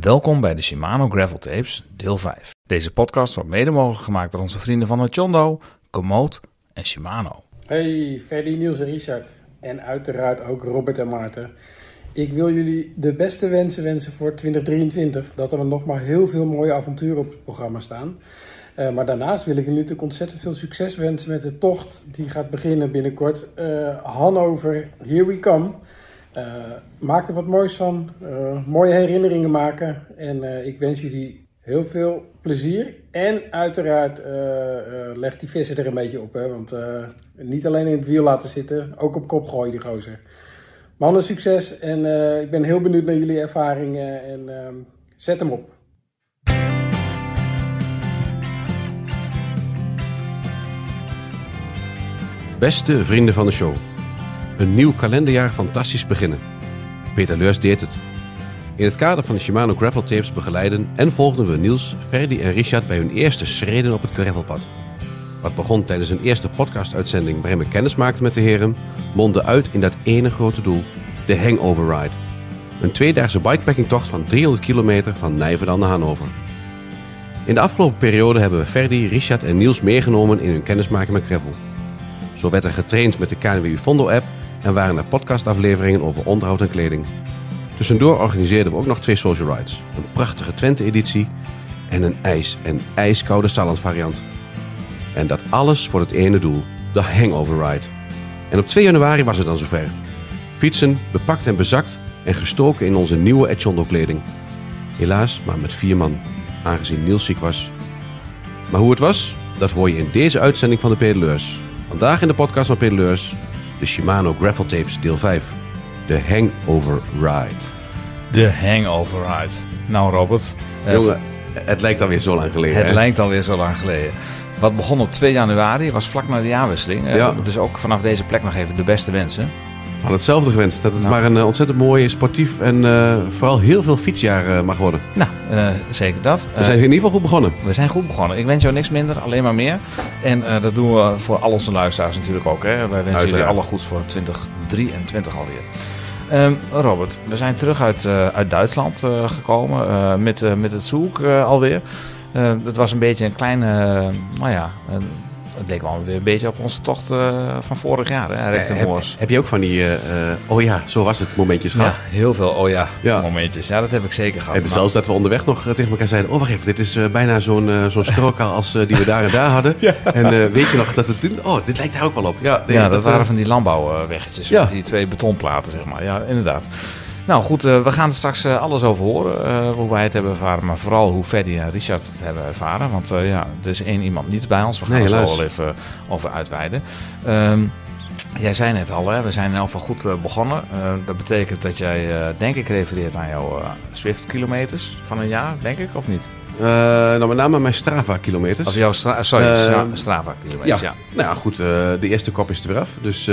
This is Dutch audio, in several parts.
Welkom bij de Shimano Gravel Tapes, deel 5. Deze podcast wordt mede mogelijk gemaakt door onze vrienden van Chondo, Komoot en Shimano. Hey, Ferdy, Niels en Richard. En uiteraard ook Robert en Maarten. Ik wil jullie de beste wensen wensen voor 2023. Dat er nog maar heel veel mooie avonturen op het programma staan. Uh, maar daarnaast wil ik jullie natuurlijk ontzettend veel succes wensen met de tocht. Die gaat beginnen binnenkort. Uh, Hannover, here we come. Uh, maak er wat moois van. mooie herinneringen maken. En ik wens jullie heel veel plezier. En uiteraard leg die vissen er een beetje op. Hè, want niet alleen in het wiel laten zitten, ook op kop gooien die gozer. Mannen, succes. En ik ben heel benieuwd naar jullie ervaringen. En zet hem op. Beste vrienden van de show. Een nieuw kalenderjaar fantastisch beginnen. Peter deed het. In het kader van de Shimano Gravel Tapes begeleiden en volgden we Niels, Ferdi en Richard bij hun eerste schreden op het gravelpad. Wat begon tijdens een eerste podcast-uitzending waarin we kennis maakten met de heren, mondde uit in dat ene grote doel, de Hangover Ride. Een tweedaagse bikepackingtocht van 300 kilometer van Nijverdal naar Hannover. In de afgelopen periode hebben we Ferdi, Richard en Niels meegenomen in hun kennismaking met gravel. Zo werd er getraind met de KNWU Fondo-app en waren er podcastafleveringen over onderhoud en kleding. Tussendoor organiseerden we ook nog twee social rides. Een prachtige Twente-editie en een ijs- en ijskoude Salland variant. En dat alles voor het ene doel, de Hangover Ride. En op 2 januari was het dan zover. Fietsen, bepakt en bezakt en gestoken in onze nieuwe Echondo kleding. Helaas maar met vier man, aangezien Niels ziek was. Maar hoe het was, dat hoor je in deze uitzending van de Pedeleurs. Vandaag in de podcast van Pedaleurs, de Shimano Gravel Tapes deel 5. De Hangover Ride. De Hangover Ride. Nou Robert. Eh, Jongen, het lijkt alweer zo lang geleden. Het hè? lijkt alweer zo lang geleden. Wat begon op 2 januari, was vlak na de jaarwisseling. Eh, ja. Dus ook vanaf deze plek nog even de beste wensen. Van hetzelfde gewenst. Dat het maar een uh, ontzettend mooi, sportief en uh, vooral heel veel fietsjaar uh, mag worden. Nou, zeker dat. we zijn in ieder geval goed begonnen. We zijn goed begonnen. Ik wens jou niks minder, alleen maar meer. En dat doen we voor al onze luisteraars natuurlijk ook. Hè. Wij wensen Uiteraard. jullie alle goeds voor 2023 alweer. Um, Robert, we zijn terug uit, uit Duitsland gekomen met, met het zoek alweer. het was een beetje een kleine, nou ja, een, het leek wel weer een beetje op onze tocht uh, van vorig jaar, hè, Rick de heb, heb, je ook van die, uh, oh ja, zo was het, momentjes gehad? Ja, heel veel oh ja, ja, momentjes. Ja, dat heb ik zeker gehad. En nou. zelfs dat we onderweg nog tegen elkaar zeiden, oh wacht even, dit is uh, bijna zo'n zo'n strook als die we daar en daar hadden. ja. En weet je nog dat het toen, oh, dit lijkt daar ook wel op. Ja, ja dat, dat waren van die landbouwweggetjes, ja. die twee betonplaten, zeg maar. Ja, inderdaad. Nou goed, uh, we gaan er straks uh, alles over horen. Uh, hoe wij het hebben ervaren, maar vooral hoe Freddy en Richard het hebben ervaren. Want ja, er is één iemand niet bij ons. We gaan nee, er zo wel even over uitweiden. Um, jij zei net al, hè, we zijn in elk geval goed begonnen. dat betekent dat jij, denk ik, refereert aan jouw Swift-kilometers van een jaar, denk ik, of niet? nou, met name mijn Strava-kilometers. Of jouw stra sorry, Strava-kilometers, ja. Nou ja, goed, de eerste kop is er weer af. Dus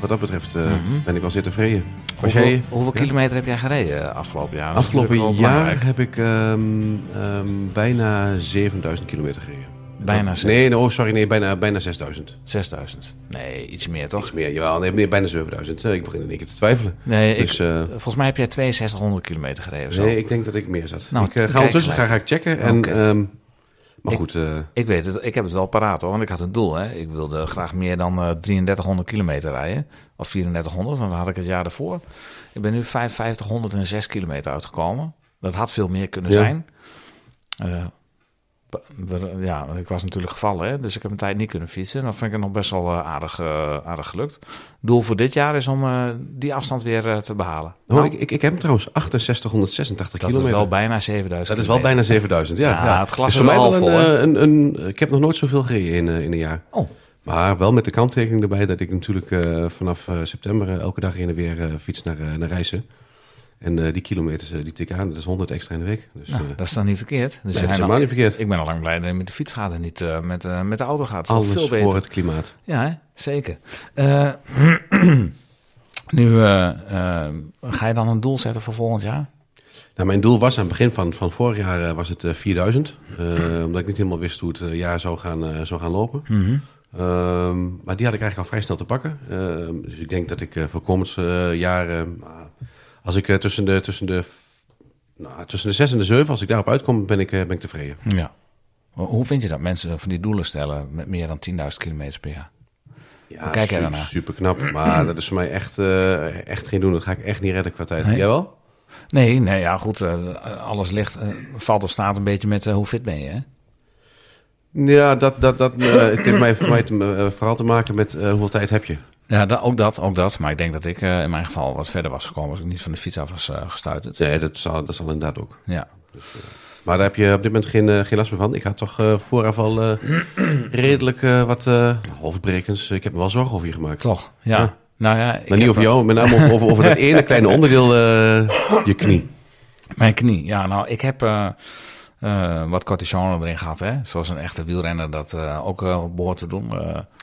wat dat betreft mm -hmm. ben ik wel zeer tevreden. Hoeveel, jij, hoeveel kilometer heb jij gereden eh, afgelopen jaar? Afgelopen jaar heb ik um, um, bijna 7000 kilometer gereden. Bijna Nee, oh, sorry, nee, bijna, bijna 6000. 6000? Nee, iets meer toch? Iets meer, jawel. Nee, meer, bijna 7000. Ik begin in één keer te twijfelen. Nee, dus, ik, uh, volgens mij heb jij 6200 kilometer gereden of zo. Nee, ik denk dat ik meer zat. Nou, ik uh, ga ondertussen ga, ga ik checken. En, okay. um, maar ik, goed. Uh, ik weet het, ik heb het wel paraat hoor, want ik had een doel. Hè. Ik wilde graag meer dan uh, 3300 kilometer rijden. Of 3400, dan had ik het jaar ervoor. Ik ben nu 5506 kilometer uitgekomen. Dat had veel meer kunnen ja. zijn. Uh, ja, ik was natuurlijk gevallen, hè, dus ik heb een tijd niet kunnen fietsen. Dat vind ik nog best wel uh, aardig, uh, aardig gelukt. Doel voor dit jaar is om uh, die afstand weer te behalen. Nou, ik, ik, ik, heb trouwens 6886 dat kilometer. Dat is wel bijna 7000 Dat is wel bijna 7000, ja. ja, ja. het glas is voor mij wel een, een, een, Ik heb nog nooit zoveel gereden in, in een jaar. Oh. Maar wel met de kanttekening erbij dat ik natuurlijk vanaf september elke dag heen en weer fiets naar, naar Rijssen. En uh, die kilometers uh, die tikken aan, dat is 100 extra in de week. Dus, nou, uh, dat is dan niet verkeerd. Dus nee, dat is helemaal niet verkeerd. Ik ben al lang blij dat je met de fiets gaat en niet met, met de auto gaat. Alles veel beter. voor het klimaat. Ja, hè? zeker. nu ga je dan een doel zetten voor volgend jaar? Nou, mijn doel was aan het begin van, van vorig jaar was het 4000. omdat ik niet helemaal wist hoe het jaar zou gaan, zou gaan lopen. Mm -hmm. Um, maar die had ik eigenlijk al vrij snel te pakken. Uh, dus ik denk dat ik uh, voor komend uh, jaar, als ik tussen de, tussen de Nou, tussen de 6 en de 7, als ik daarop uitkom, ben ik, ben ik tevreden. Ja. Hoe vind je dat mensen van die doelen stellen met meer dan 10.000 km per jaar? Ja, kijk super, daarnaar? super knap. Maar dat is voor mij echt, uh, echt geen doen. Dat ga ik echt niet redden qua tijd. Nee? Jij wel? Nee, nee, ja, goed. Uh, alles ligt, uh, valt of staat een beetje met hoe fit ben je, hè? Ja, dat, dat, dat, het heeft mij, voor mij te, vooral te maken met hoeveel tijd heb je. Ja, ook dat, ook dat. Maar ik denk dat ik in mijn geval wat verder was gekomen als ik niet van de fiets af was gestuiterd. Nee, dat zal, dat zal inderdaad ook. Ja. Dus, maar daar heb je op dit moment geen, geen last meer van. Ik had toch uh, vooraf al uh, redelijk uh, wat hoofdbrekens. Ik heb me wel zorgen over je gemaakt. Toch, ja. ja. Nou ja, maar niet over jou, met name over, over, over dat ene kleine onderdeel, je knie. Mijn knie, ja. Nou, ik heb uh, wat cortisone erin gehad, hè. Zoals een echte wielrenner dat uh, ook uh, behoort te doen.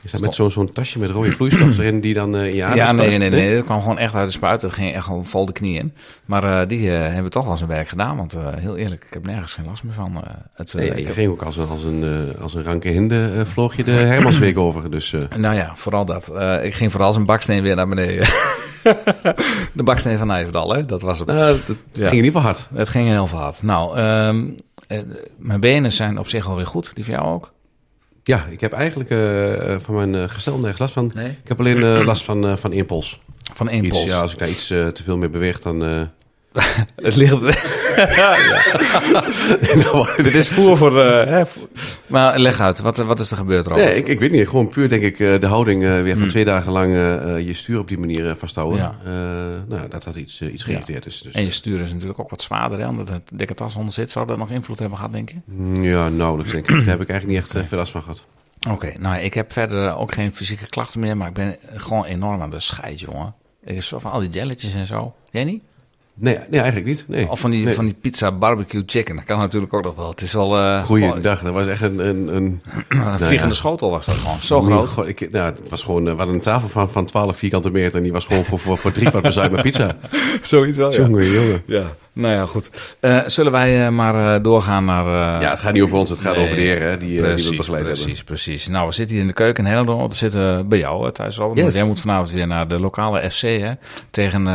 Is dat met zo'n zo'n tasje met rode vloeistof erin die dan in je adem Ja, nee, nee, nee, nee. Dat kwam gewoon echt uit de spuit. Dat ging echt gewoon vol de knie in. Maar die hebben toch wel zijn werk gedaan. Want heel eerlijk, ik heb nergens geen last meer van. het, nee, je ging ook als een, als een, als een ranke hinde vloog je de Hermansweek over. Dus, Nou ja, vooral dat. ik ging vooral als een baksteen weer naar beneden. de baksteen van Nijverdal, hè. Dat was het. Nou, het, het ja. ging in ieder geval hard. Het ging heel veel hard. Nou, um, mijn benen zijn op zich alweer goed. Die van jou ook? Ja, ik heb eigenlijk uh, van mijn uh, gestel nergens last van. Nee? Ik heb alleen last van, van impuls. Van impuls? Iets, ja, als ik daar iets te veel mee beweeg, dan... het ligt... ja. Dit is voer voor... Hè, maar leg uit, wat, wat is er gebeurd, Robert? Nee, ik, ik weet niet. Gewoon puur, denk ik, de houding weer van hmm. twee dagen lang je stuur op die manier vasthouden. Ja. nou, dat dat iets, iets geïrriteerd ja. is. Dus, en je stuur is natuurlijk ook wat zwaarder, hè? Omdat het dikke tas onder zit. Zou dat nog invloed hebben gehad, denk je? Ja, nauwelijks, denk ik. Daar heb ik eigenlijk niet echt okay. veel last van gehad. Oké, okay, nou, ik heb verder ook geen fysieke klachten meer, maar ik ben gewoon enorm aan de scheid, jongen. Ik zo van al die jelletjes en zo. Jij niet? Nee, nee eigenlijk niet. Nee. Of van die, nee. van die pizza barbecue chicken. Dat kan natuurlijk ook nog wel. Het is wel... Uh, Goeiedag. Dat was echt een... Een, een, een vliegende nou ja. schotel was dat gewoon. Zo groot. Gewoon, ik, nou, het was gewoon... We hadden een tafel van, van 12 vierkante meter. En die was gewoon voor, voor, voor drie kwart bezuid met pizza. Zoiets wel, Jongen, ja. jongen. Ja. Nou ja, goed. Uh, zullen wij uh, maar doorgaan naar... ja, het gaat niet over ons. Het gaat nee, over de heren die, precies, die we begeleid precies, hebben. Precies, precies. Nou, we zitten hier in de keuken in Hellendoorn. We zitten bij jou thuis. Robert. Yes. Jij moet vanavond weer naar de lokale FC, hè. Tegen...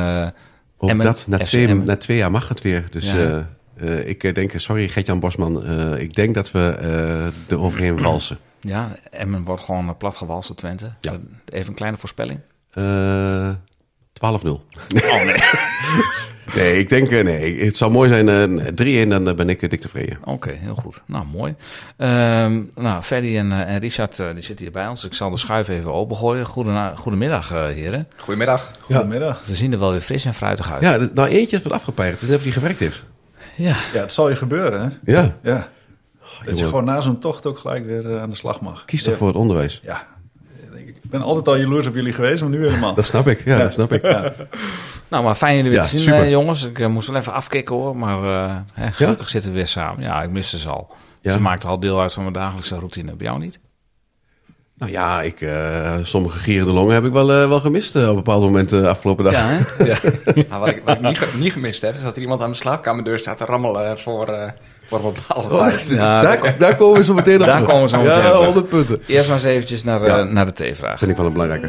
Ook Emmen, dat, na twee, na twee jaar mag het weer. Dus Ja. uh, uh, ik denk, sorry Gert-Jan Bosman, ik denk dat we er overheen walsen. Ja, Emmen wordt gewoon plat gewalst, Twente. Ja. Even een kleine voorspelling. 12-0. Oh nee. nee, ik denk, nee, het zou mooi zijn 3-1, dan ben ik dik tevreden. Oké, okay, heel goed. Nou, mooi. Um, nou, Ferdy en, en Richard die zitten hier bij ons. Ik zal de schuif even opengooien. Goedemiddag, heren. Goedemiddag. Goedemiddag. Ze zien er wel weer fris en fruitig uit. Ja, nou eentje is wat afgepeierd. Het is net of die gewerkt heeft. Ja. Ja, het zal je gebeuren, hè? Ja. ja. Dat je gewoon na zo'n tocht ook gelijk weer uh, aan de slag mag. Kies toch ja. voor het onderwijs? Ja. Ik ben altijd al jaloers op jullie geweest, maar nu helemaal. Dat snap ik, ja, ja. dat snap ik. Ja. Nou, maar fijn jullie weer Ja, te zien, super. jongens. Ik eh, moest wel even afkicken hoor, maar eh, hè, gelukkig zitten we weer samen. Ja, ik miste ze al. Ja. Ze maakten al deel uit van mijn dagelijkse routine. Bij jou niet? Nou ja, ik, eh, sommige gierende longen heb ik wel, wel gemist eh, op bepaalde momenten afgelopen dag. Ja? Ja. Maar wat ik, wat ik niet, niet gemist heb, is dat er iemand aan mijn slaapkamerdeur staat te rammelen voor, eh, voor bepaalde Oh, tijd. Ja, daar, daar komen we zo meteen op Daar terug. komen we zo meteen op Ja, terug. 100 punten. Eerst maar eens eventjes naar, eh, naar de theevraag. Vind ik wel een belangrijke.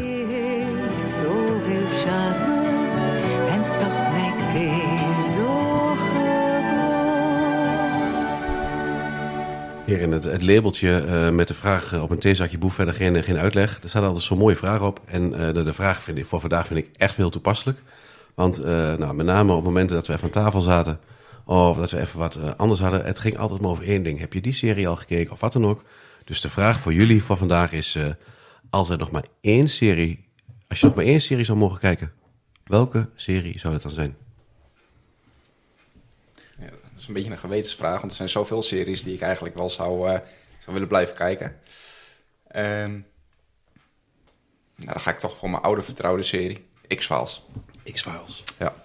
Hier in het, het labeltje eh, met de vraag eh, op een theezakje boef verder geen, geen uitleg. Er staat altijd zo'n mooie vraag op. En eh, de, de vraag vind ik, voor vandaag vind ik echt heel toepasselijk. Want eh, nou, met name op momenten dat we even aan tafel zaten... of dat we even wat eh, anders hadden... het ging altijd maar over één ding. Heb je die serie al gekeken of wat dan ook? Dus de vraag voor jullie voor vandaag is... eh, als er nog maar één serie... als je nog maar één serie zou mogen kijken... welke serie zou dat dan zijn? Ja, dat is een beetje een gewetensvraag, want er zijn zoveel series die ik eigenlijk wel zou, eh, zou willen blijven kijken. Ehm, nou, dan ga ik toch voor mijn oude vertrouwde serie, X-Files. X-Files. Ja.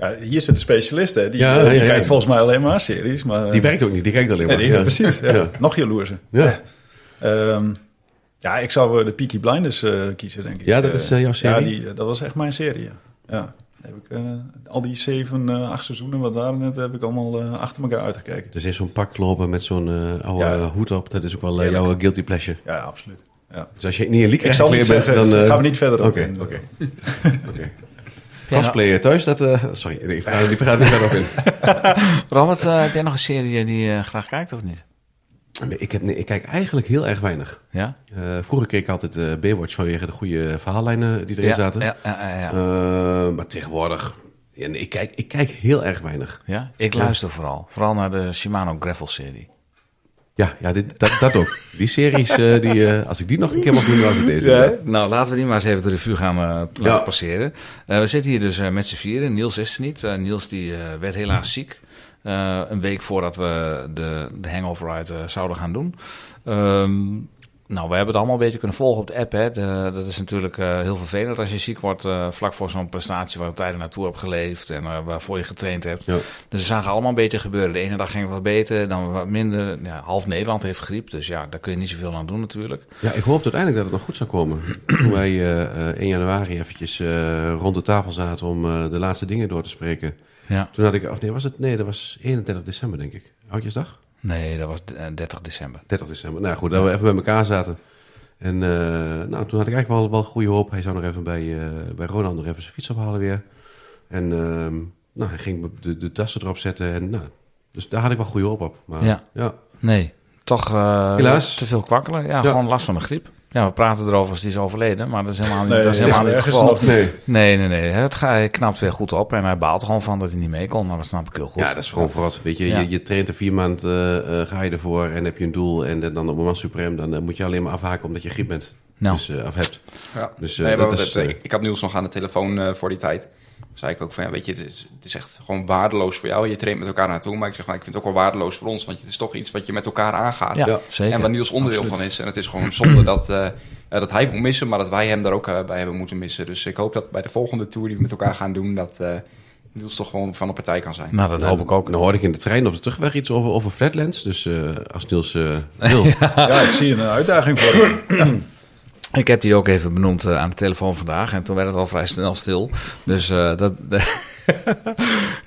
Ja, hier zit de specialist, hè? Die, Ja, eh, die ja, kijkt volgens mij alleen maar series. Maar, eh, Die werkt ook niet, die kijkt alleen nee, maar. die- Ja. Precies, nog jaloerser. Ja. Ehm, ja, ik zou eh, de Peaky Blinders eh, kiezen, denk ik. Ja, dat is, eh, jouw serie? Ja, die, eh, dat was echt mijn serie, ja. Heb ik, eh, al die zeven, eh, acht seizoenen wat waren net, heb ik allemaal eh, achter elkaar uitgekeken. Dus in zo'n pak lopen met zo'n eh, oude eh, hoed op, dat is ook wel eh, jouw guilty pleasure. Ja, absoluut. Ja. Dus als je niet in liek Ik zal niet bent, zeggen, dan... dus eh, gaan we niet verder op oké. oké. Cosplayer thuis, dat... eh, sorry, ik ga, die gaat niet verder op in. Robert, eh, heb jij nog een serie die je graag kijkt of niet? Nee, ik, heb, nee, ik kijk eigenlijk heel erg weinig. Ja? Eh, vroeger keek ik altijd eh Baywatch vanwege de goede verhaallijnen die erin ja, zaten. Ja, ja, ja, ja. Eh, maar tegenwoordig... Ik, kijk, ik kijk heel erg weinig. Ja? Ik luister vooral. Vooral naar de Shimano Gravel serie. Ja, ja dit, dat, dat ook. Die series, eh, die, eh, als ik die nog een keer mag doen, was het deze. Nou, laten we die maar eens even de revue gaan eh, Ja. passeren. Eh, we zitten hier dus eh, met z'n vieren. Niels is er niet. Eh, Niels die, eh, werd helaas ziek. Eh, een week voordat we de, de Hangover Ride zouden gaan doen. Ehm, nou, we hebben het allemaal een beetje kunnen volgen op de app. Hè. De- dat is natuurlijk eh, heel vervelend als je ziek wordt eh, vlak voor zo'n prestatie waar je tijden naartoe hebt geleefd en eh, waarvoor je getraind hebt. Ja. Dus we zagen allemaal een beetje gebeuren. De ene dag ging het wat beter, dan wat minder. Ja, half Nederland heeft griep, dus ja, daar kun je niet zoveel aan doen natuurlijk. Ja, ik hoopte uiteindelijk dat het nog goed zou komen. Toen wij eh, eh, 1 januari eventjes rond de tafel zaten om de laatste dingen door te spreken. Ja. Toen had ik, of nee, was het? Nee, dat was 31 december, denk ik. Oudjesdag? Nee, dat was eh, 30 december. 30 december. Nou goed, dat we even bij elkaar zaten. En eh, nou, toen had ik eigenlijk wel, wel goede hoop. Hij zou nog even bij, eh bij Ronan nog even zijn fiets ophalen weer. En ehm, nou, hij ging de, de tassen erop zetten. En, nou, dus daar had ik wel goede hoop op. Maar, Ja. ja. Nee, toch eh, Helaas. te veel kwakkelen. Ja, Ja. gewoon last van de griep. Ja, we praten erover als die is overleden, maar dat is helemaal niet, Nee, dat is helemaal niet het geval. nog Nee. Nee, nee, nee. Het ga- hij knapt weer goed op en hij baalt gewoon van dat hij niet mee kon. Maar dat snap ik heel goed. Ja, dat is gewoon voor wat. Weet je, Ja. je, je traint er vier maanden, eh, eh, ga je ervoor en heb je een doel. En dan op het moment suprem, dan eh, moet je alleen maar afhaken omdat je griep bent. Nou. Dus, eh, of hebt. Ja. Dus, eh, Nee, dat is, eh, ik, had Niels nog aan de telefoon eh, voor die tijd. Zei ik ook van, ja, weet je, het is, het is echt gewoon waardeloos voor jou. Je traint met elkaar naartoe. Maar ik zeg, maar ik vind het ook wel waardeloos voor ons. Want het is toch iets wat je met elkaar aangaat. Ja, Ja. zeker. En waar Niels onderdeel van is. En het is gewoon zonde dat, eh, dat hij moet missen, maar dat wij hem daar ook eh, bij hebben moeten missen. Dus ik hoop dat bij de volgende tour die we met elkaar gaan doen, dat eh, Niels toch gewoon van de partij kan zijn. Nou, dat hoop ik ook. Dan hoorde ik in de trein op de terugweg iets over, over Flatlands. Dus eh, als Niels wil. Ja, ik zie een uitdaging voor hem. Ik heb die ook even benoemd eh, aan de telefoon vandaag. En toen werd het al vrij snel stil. Dus eh dat...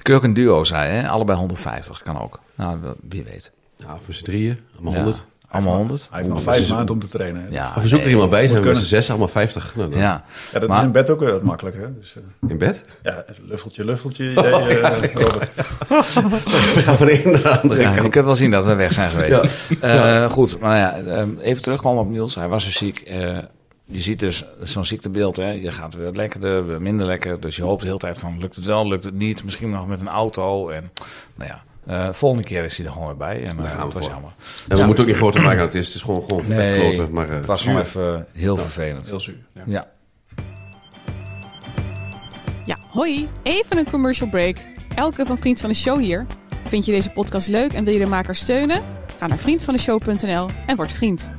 Kun je ook een duo zijn, hè? Allebei 150 kan ook. Nou, wie weet. Ja, voor z'n drieën, allemaal Ja. 100. Allemaal 100? Hij heeft nog vijf maanden om te trainen. Ja, Ja, Of we zoeken er iemand bij, zijn we met z'n zes, allemaal 50. Nou, dan Ja. dat Maar- is in bed ook weer wat makkelijker. Dus, eh, In bed? ja, luffeltje, luffeltje. idee, eh, Robert. We gaan van de ene naar de andere Ja, kant. je kunt wel zien dat we weg zijn geweest. Eh, Goed, maar ja, eh, even terugkomen op Niels. Hij was zo ziek. Eh, je ziet dus zo'n ziektebeeld. Hè? Je gaat weer lekkerder, weer minder lekker. Dus je hoopt de hele tijd van, lukt het wel, lukt het niet? Misschien nog met een auto. En nou ja, eh, volgende keer is hij er gewoon weer bij. En Daar eh, gaan we dat was voor. jammer. En we moeten ook niet groter maken het is. Het is gewoon, gewoon Nee, groter. Maar, eh, het was gewoon even heel vervelend. Heel zuur. Ja. Ja, hoi. Even een commercial break. Elke van Vriend van de Show hier. Vind je deze podcast leuk en wil je de maker steunen? Ga naar vriendvandeshow.nl en word vriend.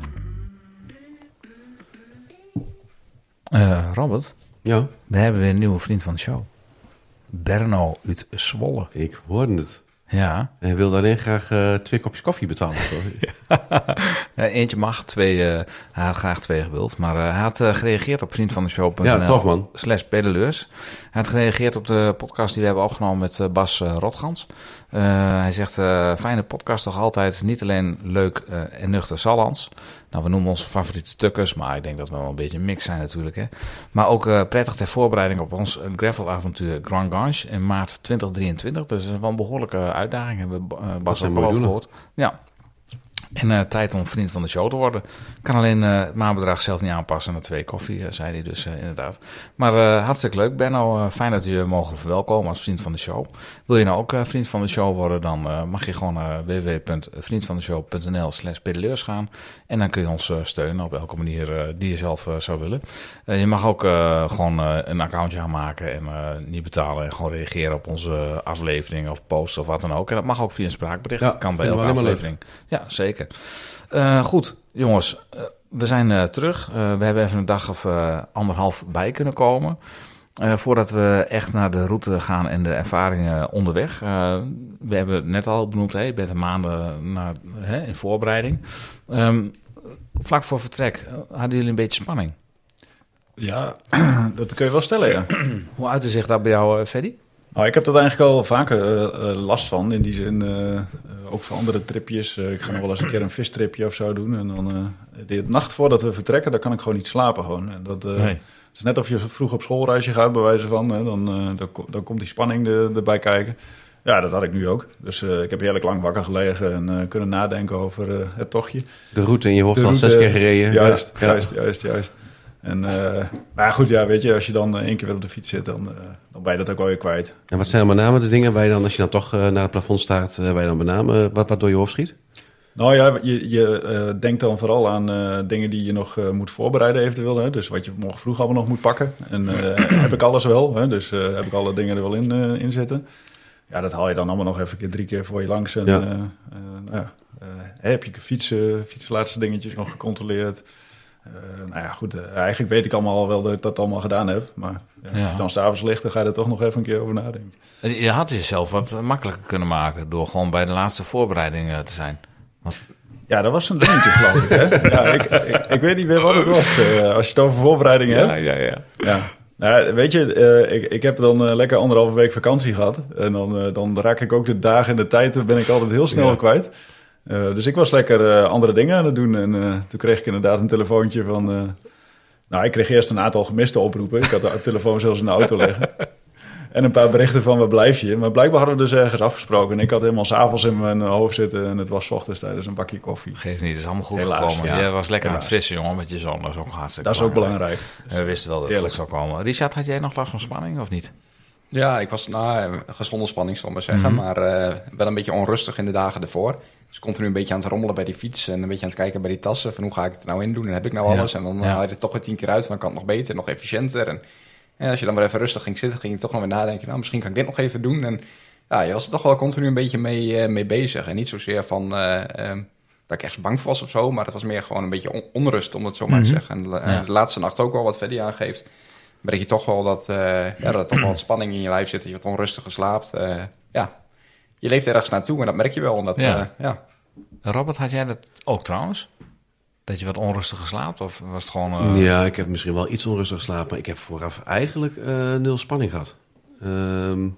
Eh, Robert, Ja, we hebben weer een nieuwe vriend van de show. Berno uit Zwolle. ik hoorde het. Ja, En hij wilde alleen graag eh, twee kopjes koffie betalen. Ja, eentje mag, twee, eh, hij had graag twee gewild. Maar eh, hij had gereageerd op vriendvandeshow.nl Ja, tof, man. slash pedaleurs. Hij had gereageerd op de podcast die we hebben opgenomen met Bas Rotgans. Hij zegt, fijne podcast toch altijd niet alleen leuk en nuchter Sallands. Nou, we noemen onze favoriete tukkers, maar ik denk dat we wel een beetje een mix zijn natuurlijk. Hè. Maar ook eh, prettig ter voorbereiding op ons eh, gravelavontuur Grand Gange in maart 2023. Dus dat is wel een behoorlijke uitdaging, hebben we eh, Bas miljoenen. gehoord. Ja, en eh, tijd om vriend van de show te worden. Kan alleen eh, het maandbedrag zelf niet aanpassen naar twee koffie, eh, zei hij dus inderdaad. Maar hartstikke leuk, Benno. Fijn dat je mogen verwelkomen als vriend van de show. Wil je nou ook vriend van de show worden, dan mag je gewoon naar www.vriendvandeshow.nl slash pedaleurs gaan. En dan kun je ons steunen op welke manier die je zelf zou willen. Je mag ook gewoon een accountje aanmaken en eh, niet betalen. En gewoon reageren op onze aflevering of posts of wat dan ook. En dat mag ook via een spraakbericht. Ja, dat kan bij elke leuk. aflevering. Ja, zeker. Eh, goed, jongens. eh, we zijn eh, terug. We hebben even een dag of anderhalf bij kunnen komen. Voordat we echt naar de route gaan en de ervaringen onderweg. We hebben het net al benoemd, hè, je bent een maanden hè, in voorbereiding. Ehm, vlak voor vertrek, hadden jullie een beetje spanning? Ja, dat kun je wel stellen, ja. Hoe uitte zich dat bij jou, Freddy? Nou, ik heb dat eigenlijk al vaker eh, eh, last van. In die zin, eh, ook voor andere tripjes. Eh, ik ga nog wel eens een keer een vistripje of zo doen. En dan eh, de nacht voordat we vertrekken, dan kan ik gewoon niet slapen. Gewoon. En dat, eh, Nee. Het is net of je vroeg op schoolreisje gaat, bij wijze van. Hè, dan, dan, ko- dan komt die spanning er, erbij kijken. Ja, dat had ik nu ook. Dus eh, ik heb heerlijk lang wakker gelegen en eh, kunnen nadenken over het tochtje. De route in je hoofd al zes keer gereden. Juist, Ja. juist, juist, juist. En, eh, maar goed, ja, weet je, als je dan eh, één keer weer op de fiets zit, dan, eh, dan ben je dat ook wel weer kwijt. En wat zijn dan met name de dingen waar je dan, als je dan toch naar het plafond staat, waar je dan met name wat, wat door je hoofd schiet? Nou ja, je, je denkt dan vooral aan dingen die je nog moet voorbereiden eventueel. Hè? Dus wat je morgen vroeg allemaal nog moet pakken. En heb ik alles wel, hè? dus heb ik alle dingen er wel in, in zitten. Ja, dat haal je dan allemaal nog even keer, drie keer voor je langs. En Ja. nou ja, heb je je fietsen, fietslaatste dingetjes nog gecontroleerd. Eh, nou ja, goed, eh, eigenlijk weet ik allemaal al wel dat ik dat allemaal gedaan heb. Maar ja, Ja. als je dan s'avonds ligt, dan ga je er toch nog even een keer over nadenken. Je had jezelf wat makkelijker kunnen maken door gewoon bij de laatste voorbereiding eh, te zijn. Ja, dat was een dingetje, geloof ik. Hè? Ja, ik, ik, ik weet niet meer wat het was. als je het over voorbereidingen hebt. ja, ja. Ja. Nou, weet je, ik, ik heb dan lekker anderhalve week vakantie gehad. En dan, dan raak ik ook de dagen en de tijd, ben ik altijd heel snel Ja. kwijt. Eh, dus ik was lekker eh, andere dingen aan het doen. En eh, toen kreeg ik inderdaad een telefoontje van... nou, ik kreeg eerst een aantal gemiste oproepen. Ik had de telefoon zelfs in de auto liggen. En een paar berichten van waar blijf je? Maar blijkbaar hadden we dus ergens afgesproken. En ik had helemaal s'avonds in mijn hoofd zitten. En het was ochtends tijdens een bakje koffie. Geeft niet, het is allemaal goed Helaas, gekomen. ja. Was lekker aan het vissen, jongen, met je zoon. Dat is ook hartstikke Dat is ook belangrijk. We wisten wel dat het Heerlijk. goed zou komen. Richard, had jij nog last van spanning of niet? Ja, ik was na gezonde spanning, zal ik maar zeggen. Maar eh, wel een beetje onrustig in de dagen ervoor. Dus continu een beetje aan het rommelen bij die fiets. En een beetje aan het kijken bij die tassen. Van hoe ga ik het er nou in doen? En heb ik nou Ja. alles? En dan Ja. haal je het toch weer tien keer uit. Dan kan het nog beter, nog efficiënter. En, en als je dan maar even rustig ging zitten, ging je toch nog weer nadenken. Nou, misschien kan ik dit nog even doen. En ja, je was er toch wel continu een beetje mee, eh, mee bezig. En niet zozeer van... eh, ehm, dat ik echt bang voor was of zo, maar het was meer gewoon een beetje on- onrust, om het zo maar te zeggen. En, de laatste nacht ook wel wat verder aangeeft merk je toch wel dat, eh, ja, dat er toch wel wat spanning in je lijf zit. Dat je wat onrustiger slaapt. Eh, ja, je leeft ergens naartoe en dat merk je wel. En dat, Ja. ja. Robert, had jij dat ook trouwens? Dat je wat onrustiger slaapt? Of was het gewoon... eh, Ja, ik heb misschien wel iets onrustig geslapen, maar ik heb vooraf eigenlijk eh, nul spanning gehad. Ehm,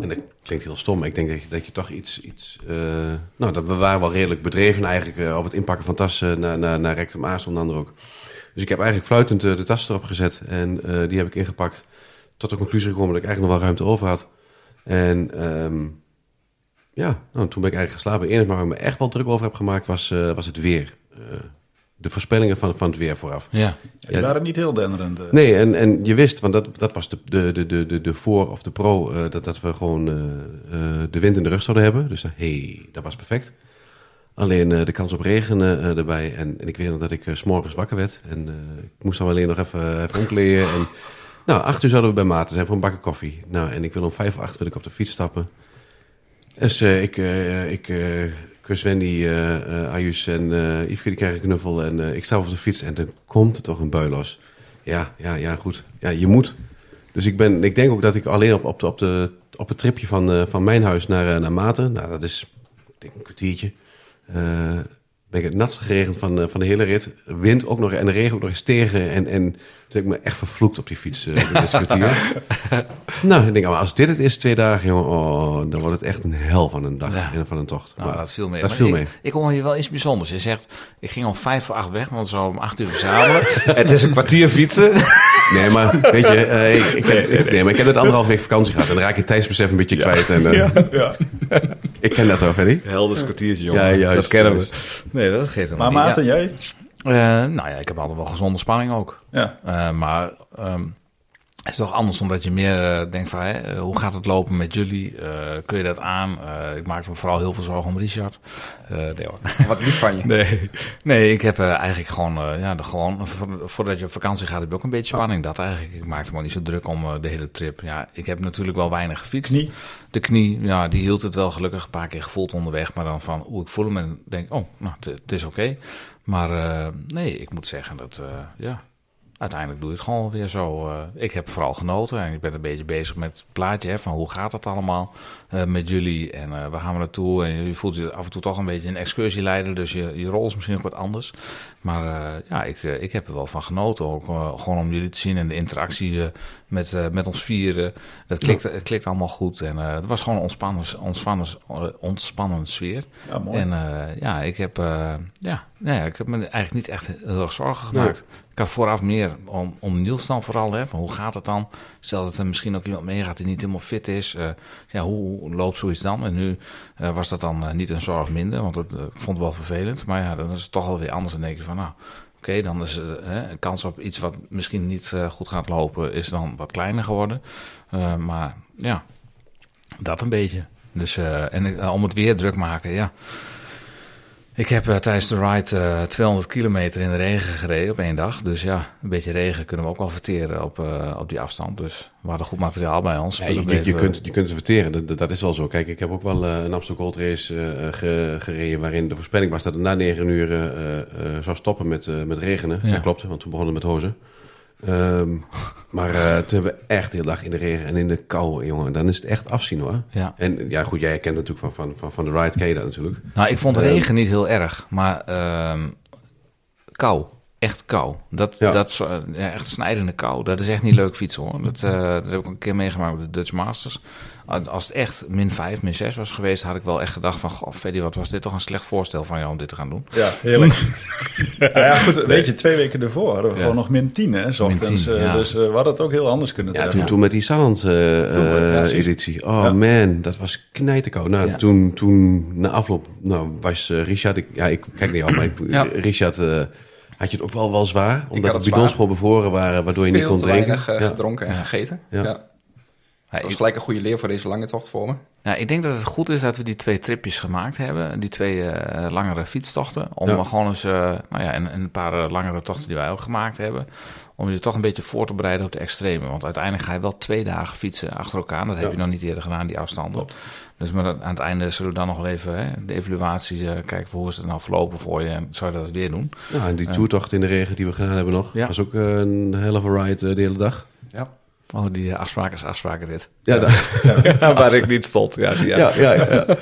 en dat klinkt heel stom, maar ik denk dat je, dat je toch iets... iets eh, nou, dat we waren wel redelijk bedreven eigenlijk eh, op het inpakken van tassen naar, naar, naar Rectum Aas onder andere ook. Dus ik heb eigenlijk fluitend eh, de tas erop gezet en eh, die heb ik ingepakt. Tot de conclusie gekomen dat ik eigenlijk nog wel ruimte over had. En ehm, ja, nou, toen ben ik eigenlijk geslapen. Het enige waar ik me echt wel druk over heb gemaakt was, eh, was het weer. Eh, de voorspellingen van, van het weer vooraf. Ja. Die Ja. waren niet heel denderend. Nee, en, en je wist, want dat, dat was de, de, de, de, de, de voor of de pro, eh, dat, dat we gewoon de wind in de rug zouden hebben. Dus hé, hey, dat was perfect. Alleen eh, de kans op regen eh, erbij. En, en ik weet nog dat ik eh, 's s'morgens wakker werd. En ik moest dan alleen nog even, even omkleden. En, nou, acht uur zouden we bij Maarten zijn voor een bakje koffie. Nou, en ik wil om vijf voor acht wil ik op de fiets stappen. Dus ik, ik kus Wendy, Ayus en Yveske, die krijgen een knuffel. En ik sta op de fiets en dan komt er toch een bui los. Ja, ja, ja, goed. Ja, je moet. Dus ik, ben, ik denk ook dat ik alleen op, op, de, op, de, op het tripje van, van mijn huis naar, naar Maten, nou dat is denk een kwartiertje, ben ik het natste geregend van, eh, van de hele rit. Wind ook nog en de regen ook nog eens tegen. En, en toen heb ik me echt vervloekt op die fiets eh dit kwartier. nou, ik denk, maar als dit het is, twee dagen, jongen, oh, dan wordt het echt een hel van een dag Ja. en van een tocht. Nou, Maar dat viel mee. Dat Maar viel ik, mee. Ik hoor hier wel iets bijzonders. Je zegt, ik ging om vijf voor acht weg, want zo om acht uur verzamelen. het is een kwartier fietsen. Nee, maar weet je, eh, ik, ik heb, ik- nee, maar ik heb het anderhalf week vakantie gehad. En dan raak je tijdsbesef een beetje kwijt. En, eh, Ja. Ik ken dat wel, Freddy. Helders kwartiertje, Ja, juist, dat kennen juist. we. Nee, dat geeft hem Maar. Maarten, Ja. jij? Eh, nou ja, ik heb altijd wel gezonde spanning ook. Ja. Eh, maar ehm, het is toch anders omdat je meer eh, denkt van... Hoe gaat het lopen met jullie? Kun je dat aan? Ik maak me vooral heel veel zorgen om Richard. Nee. Wat lief van je. Nee, nee ik heb eigenlijk gewoon, ja, de, gewoon vo- voordat je op vakantie gaat, heb je ook een beetje spanning. Dat eigenlijk. Ik maakte me niet zo druk om de hele trip. Ja, ik heb natuurlijk wel weinig gefietst. Knie? De knie, ja, die hield het wel gelukkig een paar keer gevoeld onderweg. Maar dan van, oeh, ik voel hem en denk, oh, nou, het- het is oké. Maar eh, nee, ik moet zeggen dat, eh, ja, uiteindelijk doe je het gewoon weer zo. Eh, ik heb vooral genoten en ik ben een beetje bezig met het plaatje hè, van hoe gaat het allemaal eh, met jullie en uh, waar gaan we naartoe. En je voelt je af en toe toch een beetje een excursieleider, dus je, je rol is misschien ook wat anders. Maar ja, ik, ik heb er wel van genoten, ook gewoon om jullie te zien en de interactie met, met ons vieren. Dat klikt, het klikt allemaal goed en het was gewoon een ontspannen, ontspannen, ontspannen sfeer. Ja, mooi. En ja, ik heb, ja, nee, ik heb me eigenlijk niet echt heel erg zorgen gemaakt. Ik had vooraf meer om, om Niels dan vooral. Hè, van hoe gaat het dan? Stel dat er misschien ook iemand meegaat die niet helemaal fit is. Ja, hoe, loopt zoiets dan? En nu uh, was dat dan uh, niet een zorg minder. Want het, ik vond wel vervelend. Maar ja, dan is het toch wel weer anders. Dan denk je van nou... Oké, dan is een kans op iets wat misschien niet goed gaat lopen, is dan wat kleiner geworden. maar ja, dat een beetje. Dus, en om het weer druk maken, ja. Ik heb uh, tijdens de ride uh, 200 kilometer in de regen gereden op één dag. Dus ja, een beetje regen kunnen we ook wel verteren op, uh, op die afstand. Dus we hadden goed materiaal bij ons. Ja, je, je, je, kunt, je kunt ze verteren, dat, dat, is wel zo. Kijk, ik heb ook wel een Amsterdam Gold Race gereden... waarin de voorspelling was dat het na 9 uur zou stoppen met, met regenen. Ja. Dat klopt, want toen begonnen met hozen. Um, maar uh, toen hebben we echt de hele dag in de regen en in de kou, jongen. Dan is het echt afzien hoor. Ja. En ja, goed, jij kent natuurlijk van, van, van, van de ride, ken je dat natuurlijk. Nou, ik vond regen um, niet heel erg, maar uh, kou. Echt kou. Dat, ja. dat ja, echt snijdende kou. Dat is echt niet leuk fietsen hoor. Dat, uh, dat heb ik een keer meegemaakt met de Dutch Masters. Als het echt min 5, min 6 was geweest, had ik wel echt gedacht van... Goh, Freddy, wat was dit toch een slecht voorstel van jou om dit te gaan doen. Ja, heerlijk. nou ja, goed, weet je, twee weken ervoor hadden we ja. gewoon nog min 10, hè, ochtends. Uh, ja. Dus uh, we hadden het ook heel anders kunnen Ja, toen, toen met die Sound uh, editie. Oh man, dat was knijterkoud. Nou, toen, toen na afloop, nou, was Richard... Ik, ja, ik kijk niet al, maar ik, Richard had je het ook wel, wel zwaar? Omdat de bidons gewoon bevroren waren, waardoor je Veel niet kon drinken? Veel te gedronken en gegeten. Ja. Dat was gelijk een goede leer voor deze lange tocht voor me. Ja, ik denk dat het goed is dat we die twee tripjes gemaakt hebben. Die twee uh, langere fietstochten. Om ja. gewoon eens, uh, nou ja, en, en, een paar langere tochten die wij ook gemaakt hebben. Om je toch een beetje voor te bereiden op de extreme. Want uiteindelijk ga je wel twee dagen fietsen achter elkaar. Dat heb je nog niet eerder gedaan, die afstanden. Klopt. Dus maar aan het einde zullen we dan nog wel even hè, de evaluatie kijken voor hoe is het nou verlopen voor je. En zou je dat weer doen? Ja, en die toertocht in de regen die we gedaan hebben nog. Ja. was ook een hele ride de hele dag. Oh, die afspraak is afsprakenrit. Ja, ja. waar ik niet stond. Ja, ja. ja, ja, ja.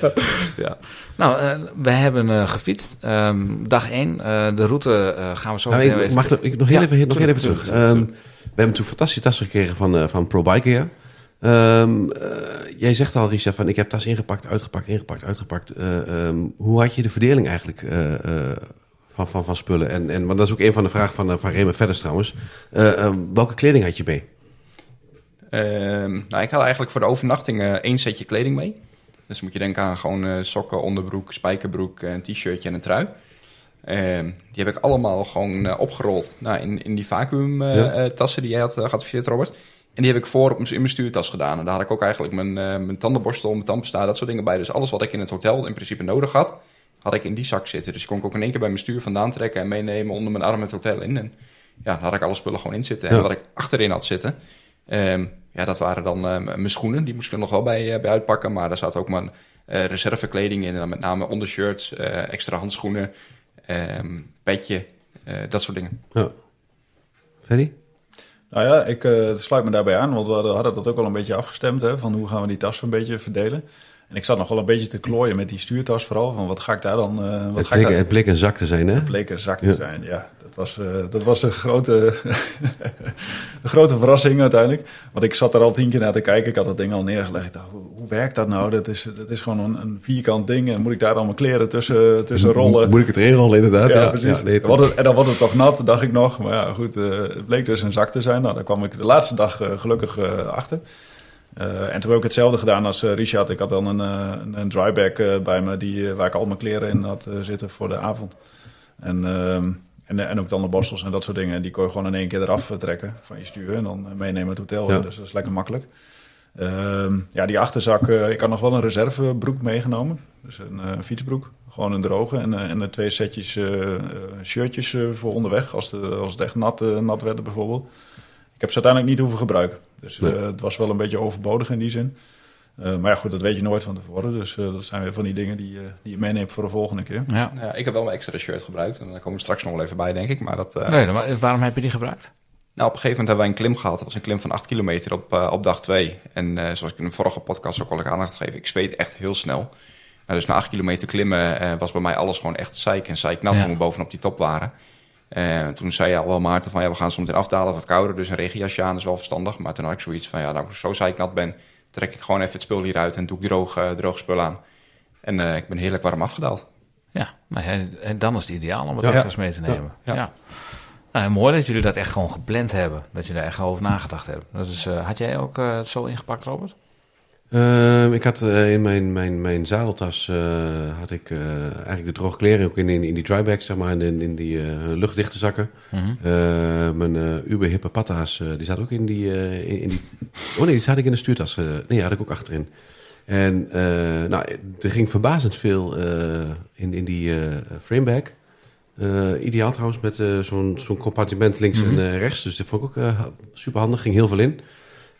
ja. Nou, uh, we hebben uh, gefietst. Um, dag 1. Uh, de route gaan we zo nou, ik, even... Mag ik nog heel even, nog heel even terug. terug. Um, we hebben toen fantastische tassen gekregen van, van Pro Bike. Um, jij zegt al, Richard, van ik heb tas ingepakt, uitgepakt, ingepakt, uitgepakt. hoe had je de verdeling eigenlijk van, van, van spullen? En, en, want dat is ook een van de vragen van, van Remen Verder trouwens. welke kleding had je mee? Um, nou, ik had eigenlijk voor de overnachting uh, één setje kleding mee. Dus moet je denken aan gewoon uh, sokken, onderbroek, spijkerbroek, een t-shirtje en een trui. Um, die heb ik allemaal gewoon uh, opgerold nou, in, in die vacuüm ja. tassen die jij had geadviseerd, Robert. En die heb ik voor op mijn, in mijn stuurtas gedaan. En daar had ik ook eigenlijk mijn, mijn tandenborstel, mijn tandpasta, dat soort dingen bij. Dus alles wat ik in het hotel in principe nodig had, had ik in die zak zitten. Dus die kon ik ook in één keer bij mijn stuur vandaan trekken en meenemen onder mijn arm het hotel in. En ja, daar had ik alle spullen gewoon in zitten. En wat ik achterin had zitten, um, ja, dat waren dan uh, mijn schoenen. Die moest ik er nog wel bij, uh, bij uitpakken. Maar daar zat ook mijn uh, reservekleding in. En dan met name ondershirts, extra handschoenen, um, petje, dat soort dingen. Ja. Ferry? Nou ja, ik sluit me daarbij aan. Want we hadden, hadden dat ook wel een beetje afgestemd. Hè, van hoe gaan we die tas een beetje verdelen. En ik zat nog wel een beetje te klooien met die stuurtas vooral. Van wat ga ik daar dan... wat het, ga bleek, ik daar... bleek een zak te zijn, hè? Het bleek een zak te ja. zijn, ja. Dat was, uh, dat was een grote, de grote verrassing uiteindelijk. Want ik zat er al tien keer naar te kijken. Ik had dat ding al neergelegd. Hoe, hoe werkt dat nou? Dat is, dat is gewoon een, een, vierkant ding. En moet ik daar dan mijn kleren tussen, tussen rollen? Moet ik het erin rollen, inderdaad? Ja, ja precies. Ja, nee, het, en dan wordt het toch nat, dacht ik nog. Maar ja, goed. Uh, het bleek dus een zak te zijn. Nou, daar kwam ik de laatste dag gelukkig achter. Uh, en toen heb ik hetzelfde gedaan als uh, Richard. Ik had dan een, een, een drybag uh, bij me die, waar ik al mijn kleren in had zitten voor de avond. En, ehm, en, en ook dan de borstels en dat soort dingen. Die kon je gewoon in één keer eraf trekken van je stuur en dan meenemen het hotel. Ja. Dus dat is lekker makkelijk. Ehm, ja, die achterzak. ik had nog wel een reservebroek meegenomen. Dus een fietsbroek. Gewoon een droge. En, en twee setjes shirtjes voor onderweg. Als, de, als het echt nat, nat werd bijvoorbeeld. Ik heb ze uiteindelijk niet hoeven gebruiken. Dus nee. uh, het was wel een beetje overbodig in die zin. Uh, maar ja, goed, dat weet je nooit van tevoren. Dus uh, dat zijn weer van die dingen die, die je meeneemt voor de volgende keer. Ja. ja. ik heb wel mijn extra shirt gebruikt. En daar komen we straks nog wel even bij, denk ik. Maar dat, nee, maar waarom heb je die gebruikt? Nou, op een gegeven moment hebben wij een klim gehad. Dat was een klim van 8 kilometer op, uh, op dag 2. En uh, zoals ik in de vorige podcast ook al aandacht gegeven, ik zweet echt heel snel. Nou, dus na 8 kilometer klimmen uh, was bij mij alles gewoon echt zeik en zeiknat ja. toen we bovenop die top waren. Toen zei al wel Maarten van ja, we gaan soms afdalen wat kouder, dus een regenjasje aan is wel verstandig. Maar toen had ik zoiets van ja, nou ik zo zeiknat ben, trek ik gewoon even het spul hieruit en doe ik droog, droog spul aan. En ik ben heerlijk warm afgedaald. Ja, maar en dan is het ideaal om het ja. extra's mee te nemen. ja. ja. Nou, mooi dat jullie dat echt gewoon gepland hebben. Dat je daar echt over nagedacht hebt. Dat is, uh, had jij ook uh, het zo ingepakt, Robert? Uh, ik had in mijn, mijn, mijn zadeltas had ik eigenlijk de droge kleren ook in, in, in die drybags, zeg maar, in, in die luchtdichte zakken. Mm -hmm. mijn Uber Hippe Patta's, die zat ook in die, in, in, die... Oh nee, die had ik in de stuurtas. nee, die had ik ook achterin. En nou, er ging verbazend veel in, in die framebag. Uh, ideaal trouwens met uh, zo'n zo'n compartiment links mm -hmm. en uh, rechts. Dus dat vond ik ook super handig. Ging heel veel in.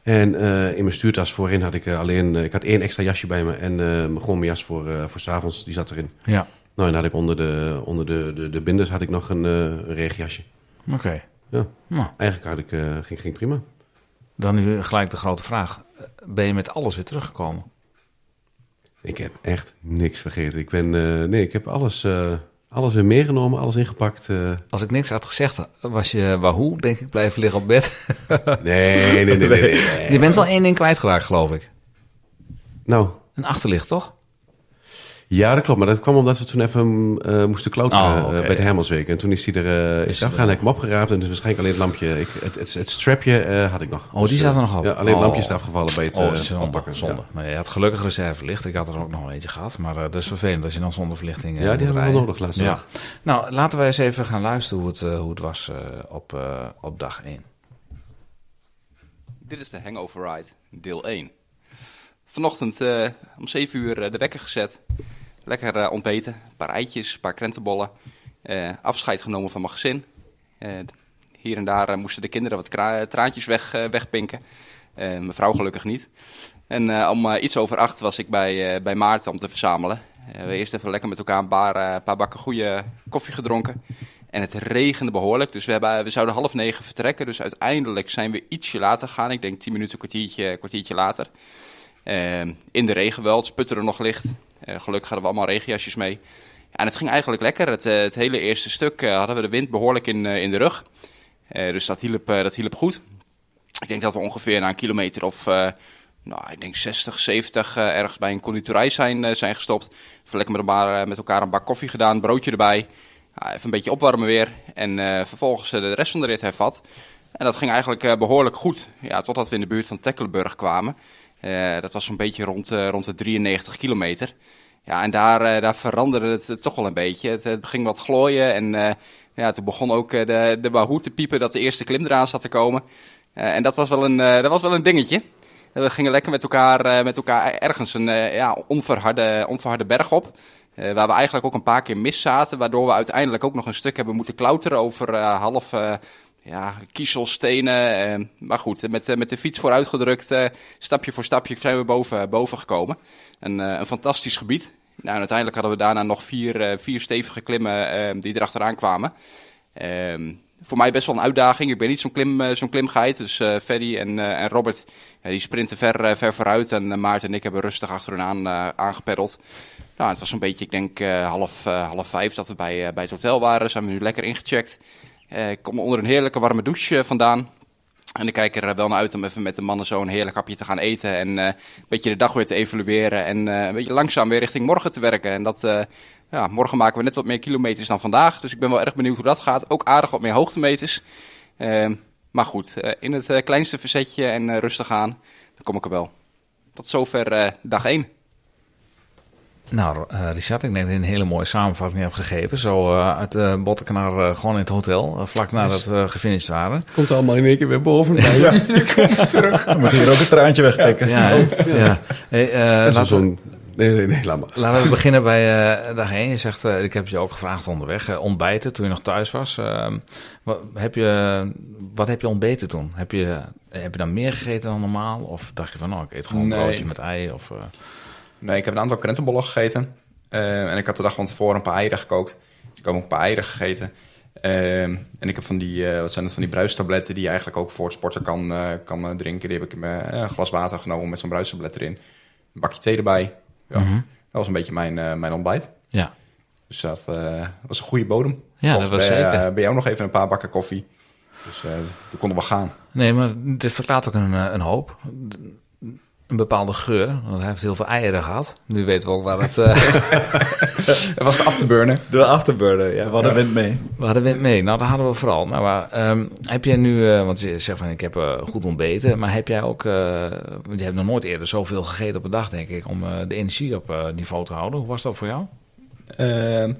En in mijn stuurtas voorin had ik alleen... ik had één extra jasje bij me. En gewoon mijn jas voor, voor s'avonds. Die zat erin. Ja. Nou, en had ik onder de, onder de, de, de binders had ik nog een, een regenjasje. Oké. Okay. Ja. Nou. Eigenlijk had ik, ging, ging prima. Dan nu gelijk de grote vraag. Ben je met alles weer teruggekomen? Ik heb echt niks vergeten. Ik ben... nee, ik heb alles... Alles weer meegenomen, alles ingepakt. Uh... Als ik niks had gezegd, was je Wahoo, denk ik, blijven liggen op bed. nee, nee, nee, nee, nee, nee, Je bent wel één ding kwijtgeraakt, geloof ik. Nou? Een achterlicht, toch? Ja, dat klopt. Maar dat kwam omdat we toen even uh, moesten klauteren oh, okay. uh, bij de Hermelsweek. En toen is hij er uh, is afgegaan. Heb ik hem opgeraapt. En dus waarschijnlijk alleen het lampje. Ik, het, het, het strapje had ik nog. Oh, die dus, zat er nog op? Ja, alleen het lampje is afgevallen bij het oh, zonde, oppakken. Zonde. Ja. Maar je had gelukkig reservelicht. Ik had er ook nog een eentje gehad. Maar dat is vervelend als je dan zonder verlichting Ja, die hadden we nodig laatst ja. Nou, laten wij eens even gaan luisteren hoe het, hoe het was op, op dag 1. Dit is de Hangover Ride, deel 1. Vanochtend om 7 uur de wekker gezet. Lekker uh, ontbeten, een paar eitjes, een paar krentenbollen. Uh, afscheid genomen van mijn gezin. Uh, hier en daar moesten de kinderen wat traantjes weg, wegpinken. mijn vrouw gelukkig niet. En om iets over acht was ik bij, bij Maarten om te verzamelen. we eerst even lekker met elkaar een paar, paar bakken goede koffie gedronken. En het regende behoorlijk, dus we, hebben, we zouden half negen vertrekken. Dus uiteindelijk zijn we ietsje later gegaan. Ik denk tien minuten, kwartiertje, kwartiertje later. in de regen wel, sputterde nog licht. Uh, gelukkig hadden we allemaal regenjasjes mee. En het ging eigenlijk lekker. Het, uh, het hele eerste stuk uh, hadden we de wind behoorlijk in, in de rug. dus dat hielp, dat hielp goed. Ik denk dat we ongeveer na een kilometer of nou, ik denk 60, 70 ergens bij een conditorij zijn, zijn gestopt. Even lekker met elkaar, een bak koffie gedaan, broodje erbij. even een beetje opwarmen weer. En vervolgens de rest van de rit hervat. En dat ging eigenlijk behoorlijk goed. Ja, totdat we in de buurt van Tecklenburg kwamen. Uh, dat was zo'n beetje rond, uh, rond de 93 kilometer. Ja, en daar, uh, daar veranderde het, het, toch wel een beetje. Het, het ging wat glooien en ja, toen begon ook de, de Wahoo te piepen dat de eerste klim eraan zat te komen. en dat was wel een, dat was wel een dingetje. We gingen lekker met elkaar, met elkaar ergens een ja, onverharde, onverharde berg op. waar we eigenlijk ook een paar keer mis zaten. Waardoor we uiteindelijk ook nog een stuk hebben moeten klauteren over half ja, kiezelstenen. Eh, maar goed, met, eh, met de fiets vooruitgedrukt, uh, stapje voor stapje zijn we boven, boven gekomen. Een, een fantastisch gebied. Nou, uiteindelijk hadden we daarna nog vier, vier stevige klimmen die erachteraan kwamen. Ehm, voor mij best wel een uitdaging. Ik ben niet zo'n klim, zo'n klimgeit. Dus uh, Ferry en, en Robert die sprinten ver, ver vooruit. En Maarten en ik hebben rustig achter hun aan, aangepeddeld. Nou, het was een beetje, ik denk half, half vijf dat we bij, bij het hotel waren. Zijn we nu lekker ingecheckt. Eh, ik kom onder een heerlijke warme douche eh, vandaan. En ik kijk er wel naar uit om even met de mannen zo een heerlijk hapje te gaan eten. En een beetje de dag weer te evalueren. En een beetje langzaam weer richting morgen te werken. En dat, ja, morgen maken we net wat meer kilometers dan vandaag. Dus ik ben wel erg benieuwd hoe dat gaat. Ook aardig wat meer hoogtemeters. Ehm, maar goed, in het kleinste verzetje en rustig aan, dan kom ik er wel. Tot zover dag 1. Nou, uh, Richard, ik denk dat je een hele mooie samenvatting hebt gegeven. Zo uh, uit de uh, Bottekenaar uh, gewoon in het hotel, vlak nadat we gefinished waren. Komt allemaal in één keer weer boven. ja, ja. komt terug. Dan moet hier ook een traantje wegtrekken. Ja, ja. ja. Hey, laten, nee, nee, nee, laat maar. Laten we beginnen bij dag 1. Je zegt, ik heb je ook gevraagd onderweg, ontbijten toen je nog thuis was. Ehm, wat, heb je, wat heb je ontbeten toen? Heb je, heb je dan meer gegeten dan normaal? Of dacht je van, nou, ik eet gewoon een nee. broodje met ei? Of... Nee, ik heb een aantal krentenbollen gegeten. Uh, en ik had de dag van tevoren een paar eieren gekookt. Ik heb ook een paar eieren gegeten. Ehm, en ik heb van die, eh, wat zijn het, van die bruistabletten die je eigenlijk ook voor het sporten kan, eh, kan eh, drinken. Die heb ik in eh, glas water genomen met zo'n bruistablet erin. Een bakje thee erbij. Ja, Mhm. Dat was een beetje mijn, mijn ontbijt. Ja. Dus dat was een goede bodem. Ja, Volgens dat was bij, zeker. bij jou nog even een paar bakken koffie. Dus toen konden we gaan. Nee, maar dit verklaart ook een, een hoop. Een bepaalde geur. Want hij heeft heel veel eieren gehad. Nu weten we ook waar het... eh Het was de afterburner. de afterburner, ja. We hadden wind mee. We hadden wind mee. Nou, dat hadden we vooral. Nou, maar, ehm, heb jij nu, eh, want je zegt van ik heb eh, goed ontbeten, maar heb jij ook, je hebt nog nooit eerder zoveel gegeten op een dag, denk ik, om de energie op niveau te houden. Hoe was dat voor jou? Ehm,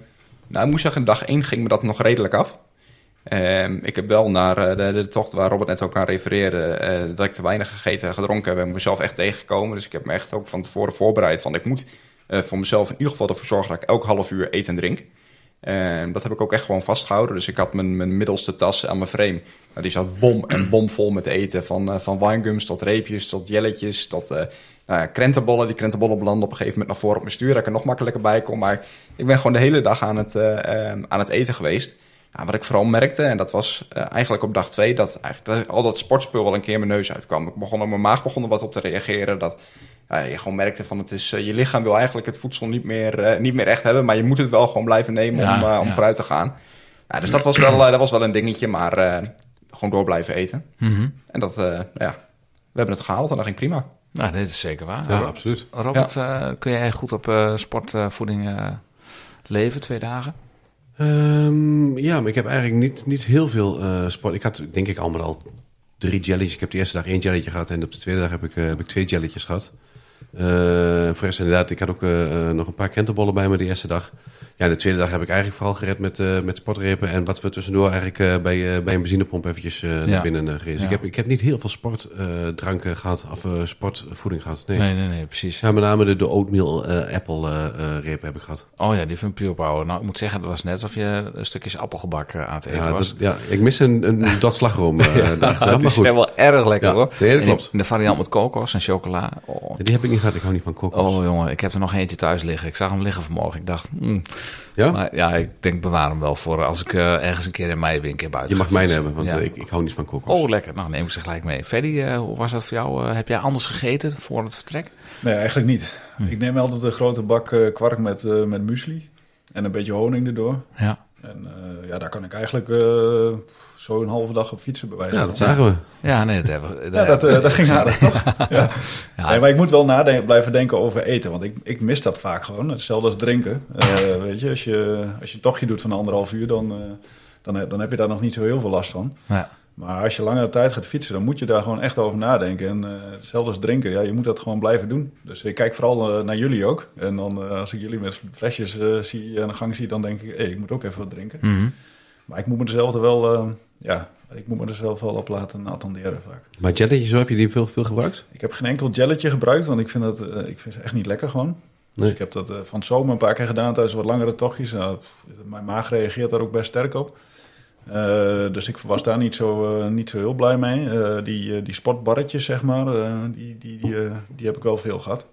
nou, ik moet zeggen, dag 1 ging me dat nog redelijk af. Ehm, ik heb wel naar eh, de, de tocht waar Robert net ook aan refereerde, eh, dat ik te weinig gegeten en gedronken heb, ben mezelf echt tegengekomen. Dus ik heb me echt ook van tevoren voorbereid van ik moet eh, voor mezelf in ieder geval ervoor zorgen dat ik elk half uur eet en drink. En dat heb ik ook echt gewoon vastgehouden. Dus ik had mijn, mijn middelste tas aan mijn frame. Nou, die zat bom en bom vol met eten. Van, van winegums tot reepjes, tot jelletjes, tot nou krentenbollen. Die krentenbollen belanden op een gegeven moment naar voren op mijn stuur. Dat ik er nog makkelijker bij kom. Maar ik ben gewoon de hele dag aan het, eh, eh, aan het eten geweest. Nou, wat ik vooral merkte, en dat was eh, eigenlijk op dag twee... dat eigenlijk al dat sportspul wel een keer mijn neus uitkwam. Ik begon, mijn maag begon er wat op te reageren. Dat eh, je gewoon merkte van het is, eh, je lichaam wil eigenlijk het voedsel niet meer, eh, niet meer echt hebben, maar je moet het wel gewoon blijven nemen Ja, om, om ja. vooruit te gaan. Ja, dus dat was, wel, dat was wel een dingetje, maar eh, gewoon door blijven eten. En dat, eh, ja, we hebben het gehaald en dat ging prima. Nou, dit is zeker waar. Ja, Ro- absoluut. Robert, kun jij goed op sportvoeding leven, twee dagen? Ehm, ja, maar ik heb eigenlijk niet, niet heel veel eh, sport. Ik had denk ik allemaal al drie jellies. Ik heb de eerste dag één jelletje gehad en op de tweede dag heb ik, eh, heb ik twee jelletjes gehad. Eh, voor de inderdaad, ik had ook nog een paar krentenbollen bij me de eerste dag. Ja, de tweede dag heb ik eigenlijk vooral gered met, eh, met sportrepen. En wat we tussendoor eigenlijk eh, bij, eh, bij een benzinepomp eventjes naar binnen gereden. Dus Ja. ik, heb, ik heb niet heel veel sportdranken gehad of sportvoeding gehad. Nee. Nee, nee, nee, precies. Ja, met name de, de oatmeal apple reep heb ik gehad. Oh ja, die van Pure Power. Nou, ik moet zeggen, het was net alsof je een stukjes appelgebak aan het eten Ja, was. dat, ja, ik mis een, een dot slagroom het maar is wel erg lekker Ja, hoor. nee, dat klopt. De variant met kokos en chocola. Oh, Ja, die heb ik niet gehad. Ik hou niet van kokos. oh jongen, ik heb er nog eentje thuis liggen. Ik zag hem liggen vanmorgen. Ik dacht, hmm. Ja? maar ja, ik denk bewaar hem wel voor als ik eh, ergens een keer in mei weer een keer buiten je mag hebben, want Ja. eh, ik, ik hou niet van kokos. Oh, lekker. Nou, neem ik ze gelijk mee. Freddy, eh, hoe was dat voor jou? Heb jij anders gegeten voor het vertrek? Nee, eigenlijk niet. Ik neem altijd een grote bak kwark met, met muesli. En een beetje honing erdoor. Ja. Ja, daar kan ik eigenlijk eh, zo een halve dag op fietsen bij wijze ja, dat zagen we. Ja, nee, dat hebben we. Ja, dat, eh, dat ging aardig, toch? Ja. Ja. Nee, maar ik moet wel nadenken, blijven denken over eten. Want ik, ik mis dat vaak gewoon. Hetzelfde als drinken. Eh, weet je, als je, als je een tochtje doet van anderhalf uur, dan, eh, dan, dan heb je daar nog niet zo heel veel last van. Ja. Maar als je langere tijd gaat fietsen, dan moet je daar gewoon echt over nadenken. En eh, hetzelfde als drinken, ja, je moet dat gewoon blijven doen. Dus ik kijk vooral eh, naar jullie ook. En dan eh, als ik jullie met flesjes zie aan de gang zie, dan denk ik, hé, ik moet ook even wat drinken. Mhm. Maar ik moet me er zelf wel, ja, ik moet me er zelf wel op laten attenderen vaak. Maar jelletje, zo heb je die veel, veel gebruikt? Ik heb geen enkel jelletje gebruikt, want ik vind, dat, ik vind ze echt niet lekker gewoon. Dus ik heb dat van zomer een paar keer gedaan tijdens wat langere tochtjes. Nou, mijn maag reageert daar ook best sterk op. Eh, dus ik was daar niet zo, eh, niet zo heel blij mee. Eh, die, die sportbarretjes, zeg maar, eh, die, die, die, die heb ik wel veel gehad.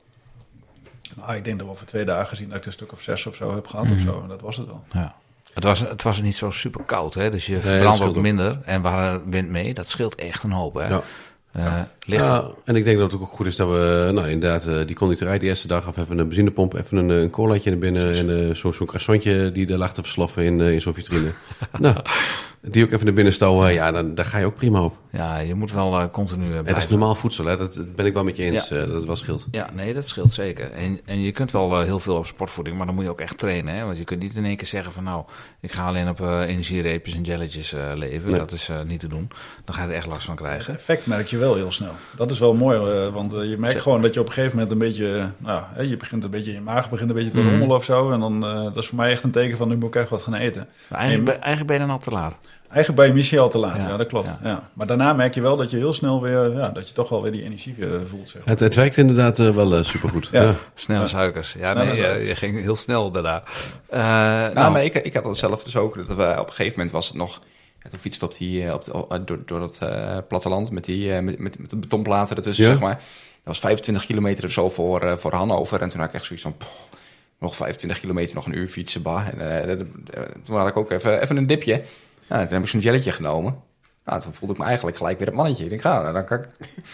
Nou, ik denk dat we over twee dagen zien dat ik een stuk of zes of zo heb gehad of Mhm. zo. En dat was het wel. Ja. Het was, het was niet zo super koud, hè? dus je verbrandt scheelt ook ook. minder. En hadden wind mee, dat scheelt echt een hoop. Hè? Ja. Licht. Ja, en ik denk dat het ook goed is dat we, nou inderdaad, eh, die conditorij de eerste dag of even een benzinepomp, even een, eh, een colaatje naar binnen en eh, zo- zo'n croissantje die er lag te versloffen in, in zo'n vitrine. nou, die ook even naar binnen stouwen, ja, dan, daar ga je ook prima op. Ja, je moet wel eh, continu eh, En dat is blijven. normaal voedsel, hè? Dat, dat ben ik wel met je eens, Ja. dat het wel scheelt. Ja, nee, dat scheelt zeker. En, en je kunt wel heel veel op sportvoeding, maar dan moet je ook echt trainen. Hè? Want je kunt niet in één keer zeggen van nou, ik ga alleen op eh energiereepjes en jelletjes eh, leven. Nee. Dat is eh, niet te doen. Dan ga je er echt last van Het krijgen. effect merk je wel heel snel. Dat is wel mooi, eh, want eh, je merkt Zet- gewoon dat je op een gegeven moment een beetje... eh, nou, hè, je begint een beetje, je maag begint een beetje te Mhm. rommelen of zo. En dan, eh, dat is voor mij echt een teken van, nu moet ik echt wat gaan eten. Maar eigenlijk, ben- eigenlijk ben je dan al te laat. Eigenlijk bij Michel te laat, Ja, ja, dat klopt. ja. Ja. Maar daarna merk je wel dat je heel snel weer, ja, dat je toch wel weer die energie voelt. Zeg maar. Het, het werkt inderdaad wel supergoed. Ja. Ja. Snelle Ja. suikers. Ja, Snelle nee, je, suikers. je ging heel snel daarna. Eh, Nou, nou, maar ik, ik had dat zelf dus ook. Dat we, op een gegeven moment was het nog... Ja, toen fietsten we op die, eh, op de, oh, door, door dat eh, platteland met, die, eh, met, met, met de betonplaten ertussen, Ja. zeg maar. Dat was 25 kilometer of zo voor, eh, voor Hannover. En toen had ik echt zoiets van... poh, nog 25 kilometer, nog een uur fietsen, bah. En, eh, eh, toen had ik ook even, even een dipje. Ja, toen heb ik zo'n jelletje genomen. Nou, toen voelde ik me eigenlijk gelijk weer het mannetje. Ik denk, ja, nou, dan kan ik,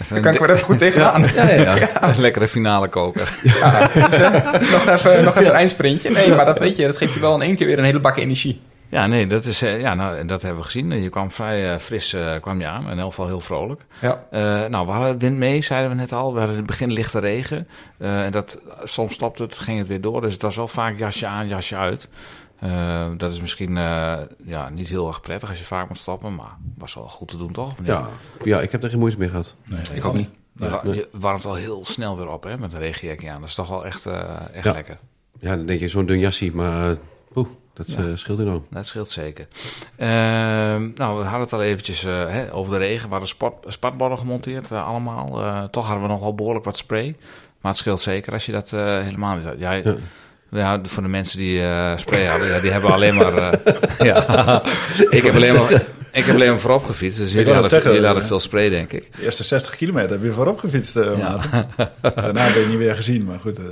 dan kan ik weer even goed tegenaan. Ja, ja, ja. Een lekkere finale koker. Ja, dus, eh, nog even, nog even een eindsprintje. Nee, maar dat weet je, dat geeft je wel in één keer weer een hele bak energie. Ja, nee, dat, is, eh, ja, nou, dat hebben we gezien. Je kwam vrij eh, fris eh, kwam je aan. In elk geval heel vrolijk. Ja. Eh, nou, we hadden wind mee, zeiden we net al. We hadden in het begin lichte regen. Eh, en dat, soms stopte het, ging het weer door. Dus het was wel vaak jasje aan, jasje uit. Eh, dat is misschien eh, ja, niet heel erg prettig als je vaak moet stoppen. Maar was wel goed te doen, toch? Ja, ja, ik heb er geen moeite mee gehad. Ik ook niet. Je, wa- je warmt wel heel snel weer op hè, met een regenjekje aan. Dat is toch wel echt, eh, echt Ja. lekker. Ja, dan denk je zo'n dun jasje, maar uh, poeh, dat eh, scheelt enorm. Dat scheelt zeker. Ehm, nou, we hadden het al eventjes eh, hè, over de regen. We hadden sport, spatborden gemonteerd eh, allemaal. Toch hadden we nog wel behoorlijk wat spray. Maar het scheelt zeker als je dat helemaal niet had. Ja, Ja. ja, voor de mensen die spray hadden, ja, die hebben alleen maar... ja, ik, heb alleen maar ik heb alleen maar voorop gefietst. Dus jullie hadden, net zeggen, jullie hadden eh, veel spray, denk ik. De eerste 60 kilometer heb je voorop gefietst, eh, Maarten. Daarna ben je niet weer gezien, maar goed. eh,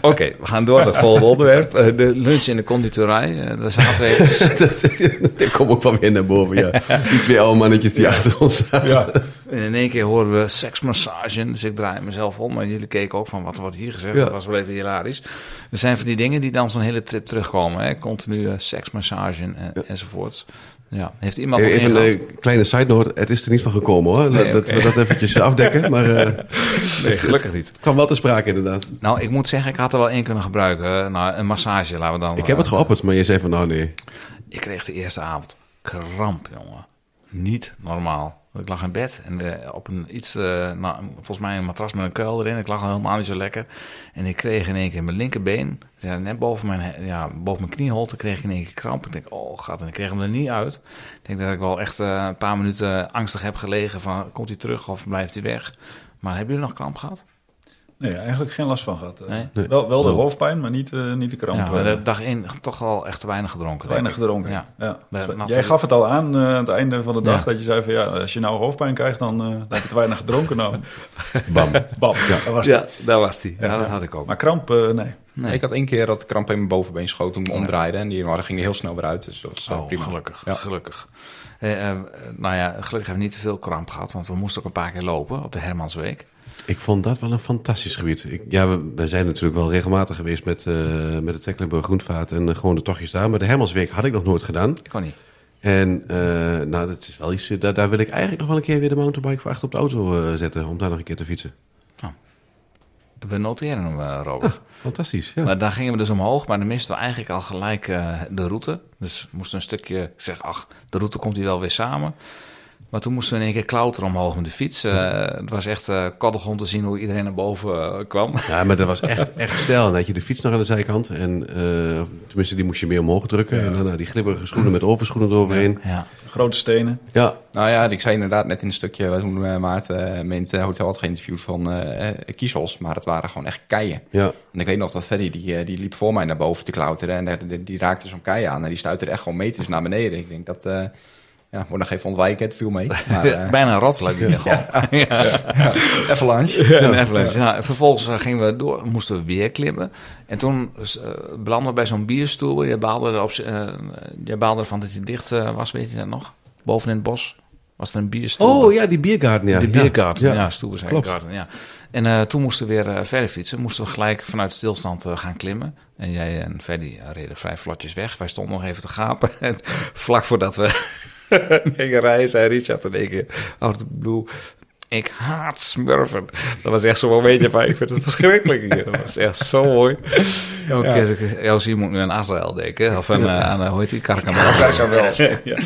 Oké, we gaan door naar het volgende onderwerp. De lunch in de conditorij. daar zaten we even. dat komt ook wel weer naar boven, ja. Die twee oude mannetjes die achter ons zaten. ja, En in één keer horen we seksmassage. Dus ik draai mezelf om. En jullie keken ook van wat wordt hier gezegd. Ja. Dat was wel even hilarisch. Er zijn van die dingen die dan zo'n hele trip terugkomen. Hè? Continu eh, seksmassage en, enzovoorts. Ja, heeft iemand Even een kleine side note, het is er niet van gekomen hoor. Nee, dat we dat eventjes afdekken, maar eh, Nee, gelukkig niet. het kwam wel te sprake inderdaad. Nou, ik moet zeggen, ik had er wel één kunnen gebruiken. Eh, Nou, een massage, laten we dan... Ik heb het eh, geopperd, maar je zei van nou nee. Ik kreeg de eerste avond kramp, jongen. Niet normaal. Ik lag in bed en eh, op een iets, eh, nou, volgens mij een matras met een kuil erin. Ik lag al helemaal niet zo lekker. En ik kreeg in één keer mijn linkerbeen, ja, net boven mijn, ja, boven mijn knieholte, kreeg ik in één keer kramp. Ik denk, oh gat, en ik kreeg hem er niet uit. Ik denk dat ik wel echt eh, een paar minuten angstig heb gelegen van, komt hij terug of blijft hij weg? Maar hebben jullie nog kramp gehad? Nee, eigenlijk geen last van gehad. eh. Nee? Nee. Wel, wel de hoofdpijn, maar niet, eh, niet de kramp. Ja, maar eh. de dag één toch al echt te weinig gedronken. Te weinig gedronken. Ja. Dus Jij gaf het al aan aan het einde van de dag Ja. dat je zei van ja, als je nou hoofdpijn krijgt, dan, eh, dan heb je te weinig gedronken. Nou, Bam. bam, ja. dat was het. Ja, daar was hij. Ja, Ja. dat had ik ook. Maar kramp, eh, nee. Nee. Ik had één keer dat de kramp in mijn bovenbeen schoot toen ik me omdraaide. En die maar, ging er heel snel weer uit. Dus dat was Oh, prima. gelukkig. Ja. gelukkig. Eh, eh, nou ja, gelukkig hebben we niet te veel kramp gehad, want we moesten ook een paar keer lopen op de Hermansweek. Ik vond dat wel een fantastisch gebied. Ik, ja, we, we zijn natuurlijk wel regelmatig geweest met, eh, met de Tecklenburg Groenvaart en eh, gewoon de tochtjes daar. Maar de Hermansweek had ik nog nooit gedaan. Ik kon niet. En eh, nou, dat is wel iets, daar, daar wil ik eigenlijk nog wel een keer weer de mountainbike voor achter op de auto zetten. Om daar nog een keer te fietsen. We noteren hem, Robert. Fantastisch, ja. Maar daar gingen we dus omhoog, maar dan misten we eigenlijk al gelijk de route. Dus we moesten een stukje, ik zeg, ach, de route komt hier wel weer samen. Maar toen moesten we in één keer klauteren omhoog met de fiets. Eh, het was echt eh koddig om te zien hoe iedereen naar boven eh, kwam. Ja, maar dat was echt, echt stijl. Dan had je de fiets nog aan de zijkant. En eh, tenminste, die moest je meer omhoog drukken. En daarna die glibberige schoenen met overschoenen eroverheen. Ja. Grote stenen. Ja, Nou ja, ik zei inderdaad net in een stukje, toen uh, Maarten uh, me in het hotel had geïnterviewd van uh, kiezels. Maar het waren gewoon echt keien. ja. En ik weet nog dat Freddy, die, die liep voor mij naar boven te klauteren. En die, die raakte zo'n kei aan. En die stuitte er echt gewoon meters naar beneden. Ik denk dat... ja, moet nog even ontwijken, het viel mee. Maar, uh, Bijna een je gewoon. ja. ja. Avalanche. Een avalanche. Ja. vervolgens uh, gingen we door, moesten we weer klimmen. En toen uh, belanden we bij zo'n bierstoel. Je baalde, erop, uh, je baalde ervan dat hij dicht uh, was, weet je dat nog? Boven in het bos was er een bierstoel. Oh ja, die biergarten, ja. Die biergarten, ja, ja. ja stoel zijn garten, ja. En uh, toen moesten we weer uh, verder fietsen. Moesten we gelijk vanuit stilstand uh, gaan klimmen. En jij en Freddy reden vrij vlotjes weg. Wij stonden nog even te gapen. En vlak voordat we negen rijden, zei Richard in één keer out of blue... Ik haat smurfen. Dat was echt zo'n momentje van, ik vind het verschrikkelijk hier. Dat was echt zo mooi. Elke ja. keer als nu aan Azrael denken. Of aan, ja. aan hoe heet die, Karkamel. Karkamel. ja. ja.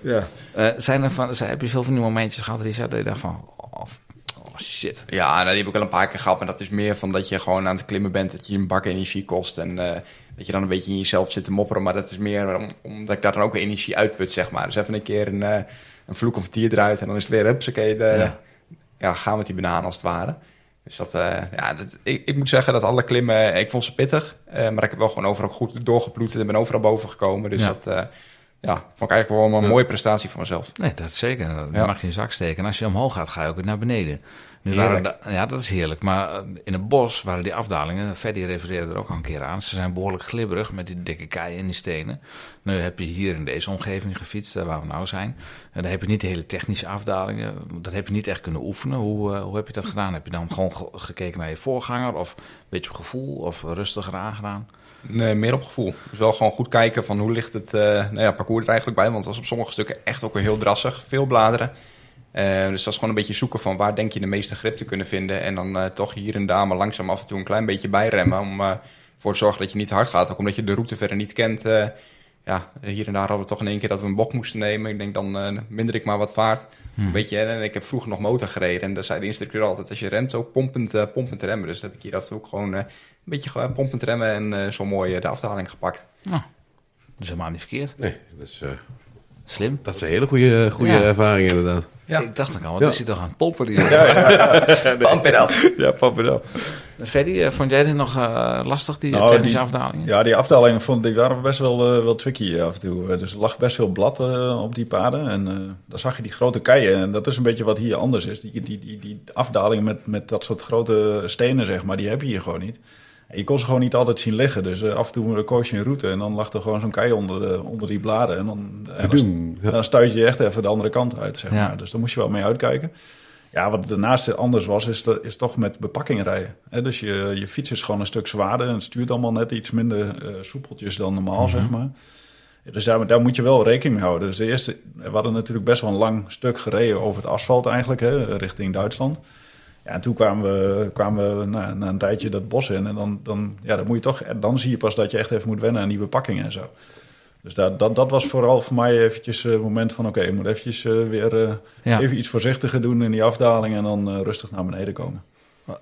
ja. Uh, zijn er van, zijn, heb je veel van die momentjes gehad, Richard, dat je dacht van... Oh, oh shit. Ja, nou, die heb ik wel een paar keer gehad. Maar dat is meer van dat je gewoon aan het klimmen bent. Dat je een bak energie kost. En uh, dat je dan een beetje in jezelf zit te mopperen. Maar dat is meer om, omdat ik daar dan ook energie uitput, zeg maar. Dus even een keer een, uh, een vloek of een tier eruit. En dan is het weer, hupsakee, de... Ja ja, gaan met die bananen als het ware. Dus dat, uh, ja, dat, ik, ik, moet zeggen dat alle klimmen, ik vond ze pittig. Uh, maar ik heb wel gewoon overal goed doorgeploet en ben overal boven gekomen. Dus ja. dat uh, ja, vond ik eigenlijk wel een mooie prestatie van mezelf. Nee, dat zeker. Dat ja. mag je in zak steken. En als je omhoog gaat, ga je ook weer naar beneden. Nu waren da- ja, dat is heerlijk. Maar eh, in het bos waren die afdalingen, Freddy refereerde er ook al een keer aan, ze zijn behoorlijk glibberig met die dikke keien en die stenen. Nu heb je hier in deze omgeving gefietst, eh, waar we nou zijn. En daar heb je niet de hele technische afdalingen. Dat heb je niet echt kunnen oefenen. Hoe, eh, hoe heb je dat gedaan? Heb je dan gewoon ge- gekeken naar je voorganger of een beetje op gevoel of rustiger aangedaan? Nee, meer op gevoel. Dus wel gewoon goed kijken van hoe ligt het nou ja, parcours er eigenlijk bij. Want het was op sommige stukken echt ook weer heel drassig. Veel bladeren. Eh, dus dat is gewoon een beetje zoeken van waar denk je de meeste grip te kunnen vinden. En dan eh, toch hier en daar maar langzaam af en toe een klein beetje bijremmen. Om eh, ervoor te zorgen dat je niet hard gaat. Ook omdat je de route verder niet kent. eh, ja, hier en daar hadden we toch in één keer dat we een bok moesten nemen. Ik denk dan eh, minder ik maar wat vaart. Weet je, en ik heb vroeger nog motor gereden. En daar zei de instructeur altijd, als je remt, ook pompend, pompend remmen. Dus dat heb ik hier dat ook gewoon een beetje pompend remmen. En zo mooi de afdaling gepakt. Nou, dat is helemaal niet verkeerd. Nee, dat is, eh, Slim. dat is een hele goede, goede Ja. ervaring inderdaad. Ja. Ik dacht ook al, wat Ja. is hij toch aan het pompen? Die Pump it up. Ja, pap it up. Freddy, eh, vond jij dit nog eh, lastig, die Nou, technische die- afdalingen? Ja, die afdalingen vond, die waren best wel, eh, wel tricky af en toe. Dus er lag best veel blad op die paden. En eh dan zag je die grote keien. En dat is een beetje wat hier anders is. Die, die, die, die afdaling met, met dat soort grote stenen, zeg maar, die heb je hier gewoon niet. Je kon ze gewoon niet altijd zien liggen. Dus eh, af en toe koos je een route. En dan lag er gewoon zo'n kei onder, de, onder die bladen. En dan, en dan, stuit je echt even de andere kant uit, zeg Ja. maar. Dus daar moest je wel mee uitkijken. Ja, wat daarnaast anders was, is, dat, is toch met bepakking rijden. Hè, dus je, je fiets is gewoon een stuk zwaarder en het stuurt allemaal net iets minder eh, soepeltjes dan normaal, zeg maar. Ja, Dus daar, daar moet je wel rekening mee houden. Dus de eerste, we hadden natuurlijk best wel een lang stuk gereden over het asfalt eigenlijk, hè, richting Duitsland. Ja, en toen kwamen we, kwamen we na, na een tijdje dat bos in en dan, dan, ja, dan moet je toch, dan zie je pas dat je echt even moet wennen aan die bepakkingen en zo. Dus dat, dat, dat was vooral voor mij eventjes eh, het moment van... oké, ik moet eventjes eh, weer eh, Ja. even iets voorzichtiger doen in die afdaling... en dan eh, rustig naar beneden komen.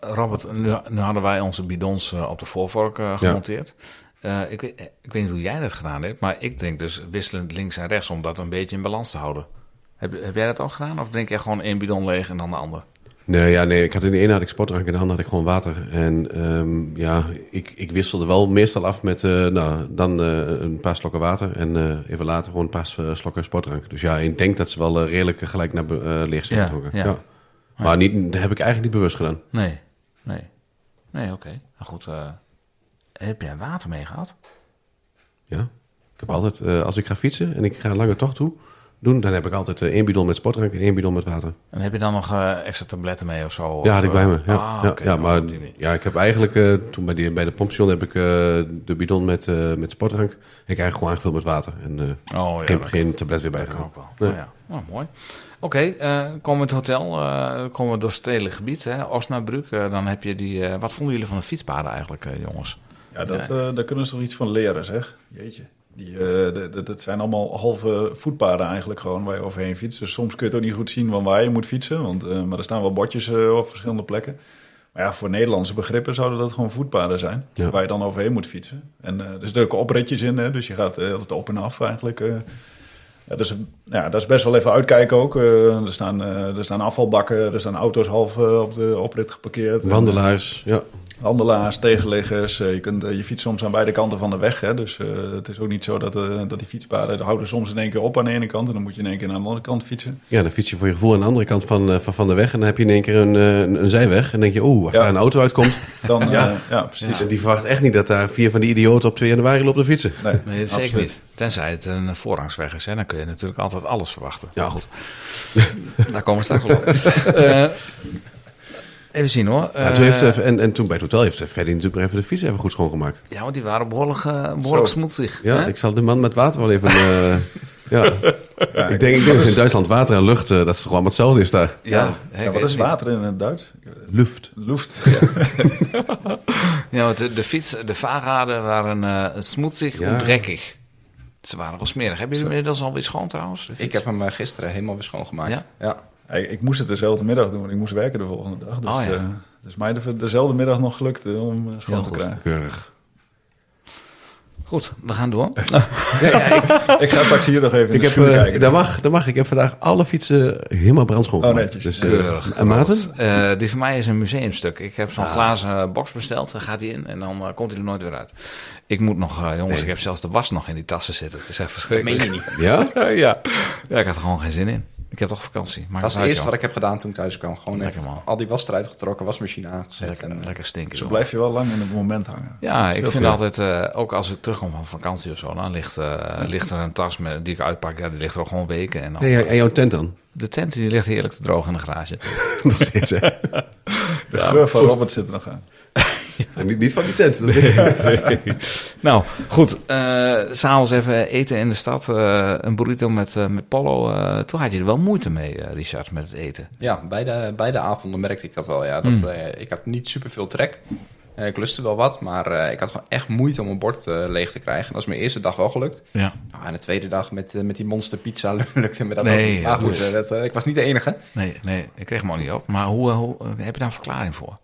Robert, nu, nu hadden wij onze bidons eh, op de voorvork eh, gemonteerd. Eh, ik, weet, ik weet niet hoe jij dat gedaan hebt, maar ik drink dus wisselend links en rechts om dat een beetje in balans te houden. Heb, heb jij dat ook gedaan? Of drink jij gewoon één bidon leeg en dan de ander? Nee, ja, nee, ik had in de ene had ik sportdrank, in de andere had ik gewoon water. En ehm, ja, ik, ik wisselde wel meestal af met eh, nou, dan eh, een paar slokken water en eh, even later gewoon een paar slokken sportdrank. Dus ja, ik denk dat ze wel redelijk gelijk naar leeg zijn Ja, getrokken. ja. Ja. Maar niet, dat heb ik eigenlijk niet bewust gedaan. Nee, nee. Nee, oké. Nou goed, heb jij water mee gehad? Ja. Ik heb altijd, als ik ga fietsen en ik ga een lange tocht toe, doen, dan heb ik altijd eh, één bidon met sportdrank en één bidon met water. En heb je dan nog eh, extra tabletten mee of zo? Ja, had ik bij eh, me. Ja, ah, ja, maar ja, ik heb eigenlijk eh, toen bij, die, bij de pompstation heb ik eh, de bidon met, eh, met sportdrank. Ik eigenlijk gewoon aangevuld met water en eh, Oh, ja, geen, dat- geen tablet weer Dat kan bijgedaan. ook wel. Nee. Oh, ja. Nou, mooi. Oké, eh, komen we het hotel, eh, komen we door het stedelijk gebied, hè, Osnabrück. eh, dan heb je die, eh, wat vonden jullie van de fietspaden eigenlijk, eh, jongens? Ja, dat, eh, daar kunnen ze toch iets van leren, zeg. Jeetje. Die, eh, de- dat zijn allemaal halve voetpaden eigenlijk gewoon waar je overheen fietst. Dus soms kun je het ook niet goed zien van waar je moet fietsen. Want, eh, maar er staan wel bordjes eh, op verschillende plekken. Maar ja, voor Nederlandse begrippen zouden dat gewoon voetpaden zijn. Ja. Waar je dan overheen moet fietsen. En er zitten ook opritjes in, hè, dus je gaat altijd op en af eigenlijk. Ja, dus, ja, dat is best wel even uitkijken ook. Er, staan, er staan afvalbakken, er staan auto's half op de oprit geparkeerd. En, Wandelaars, ja. Wandelaars, tegenliggers. eh, je, kunt, eh, je fietst soms aan beide kanten van de weg. Hè? Dus eh, het is ook niet zo dat, eh, dat die fietspaden houden soms in één keer op aan de ene kant. En dan moet je in één keer naar de andere kant fietsen. Ja, dan fiets je voor je gevoel aan de andere kant van, eh, van, van de weg. En dan heb je in één keer een, eh, een, een zijweg. En dan denk je, oeh, als Ja. daar een auto uitkomt. Dan, ja. Ja. ja, precies. En die verwacht echt niet dat daar vier van die idioten op 2 januari lopen te fietsen. Nee, Nee, dat zeker niet. Tenzij het een voorrangsweg is, hè, dan kun je natuurlijk altijd alles verwachten. Ja. Goed, daar komen we straks wel op. Even zien hoor. Ja, toen heeft, Eh, en, en toen bij het hotel heeft Freddy natuurlijk nog even de fiets even goed schoongemaakt. ja, want die waren behoorlijk, eh, behoorlijk Zo. smoetsig. Ja, hè? ik zal de man met water wel even... eh, ja. ik, denk, ik denk dat in Duitsland water en lucht, dat is gewoon hetzelfde is daar. ja, Ja, wat is water in het Duits? Luft. Luft. Ja, want de, de fiets, de vaarraden waren eh smoetsig Ja. en drekkig. Ze waren wel smerig. Hebben jullie inmiddels alweer schoon trouwens? Ik heb hem gisteren helemaal weer schoongemaakt. Ja. Ja, ik, ik moest het dezelfde middag doen, want ik moest werken de volgende dag. Dus Oh, ja. eh, het is mij de, dezelfde middag nog gelukt eh, om eh, schoon Heel te goed. krijgen. Keurig. Goed, we gaan door. Ik ga straks hier nog even in Ik de heb, kijken. dat, mag, dat mag. Ik heb vandaag alle fietsen helemaal brandschoon Oh, gemaakt. netjes. Dus, eh, Keurig. en Maarten? Eh, die van mij is een museumstuk. Ik heb zo'n Ah. glazen box besteld. Daar gaat hij in en dan komt hij er nooit weer uit. Ik moet nog, jongens, Nee. ik heb zelfs de was nog in die tassen zitten. Het is echt Dat meen verschrikkelijk. je niet. Ja? ja. ja, ik had er gewoon geen zin in. Ik heb toch vakantie. Maakt dat is het het eerste wat ik heb gedaan toen ik thuis kwam. Gewoon Lekker, even man. al die was eruit getrokken, wasmachine aangezet. Lekker, en, lekker stinken. Zo blijf je wel lang in het moment hangen. Ja, ik vind altijd, eh, ook als ik terugkom van vakantie of zo, dan ligt, eh, ligt er een tas met, die ik uitpak. Ja, die ligt er ook gewoon weken. En dan, Nee, en jouw tent dan? De tent die ligt heerlijk te droog in de garage. Nog steeds, hè? De geur van Robert zit er nog aan. En niet, niet van die tent. nou, goed. eh S'avonds even eten in de stad. eh, een burrito met, eh, met Polo. eh, toen had je er wel moeite mee, Richard, met het eten. Ja, beide, beide avonden merkte ik dat wel. Ja. Dat, Mm. eh, ik had niet super veel trek. Eh, ik lustte wel wat, maar eh, ik had gewoon echt moeite om mijn bord eh, leeg te krijgen. En dat is mijn eerste dag wel gelukt. Ja. Nou, en de tweede dag met, met die monster pizza lukte me dat Nee, ook. Maar goed, dat, ik was niet de enige. Nee, nee, ik kreeg hem ook niet op. Maar hoe, hoe heb je daar een verklaring voor?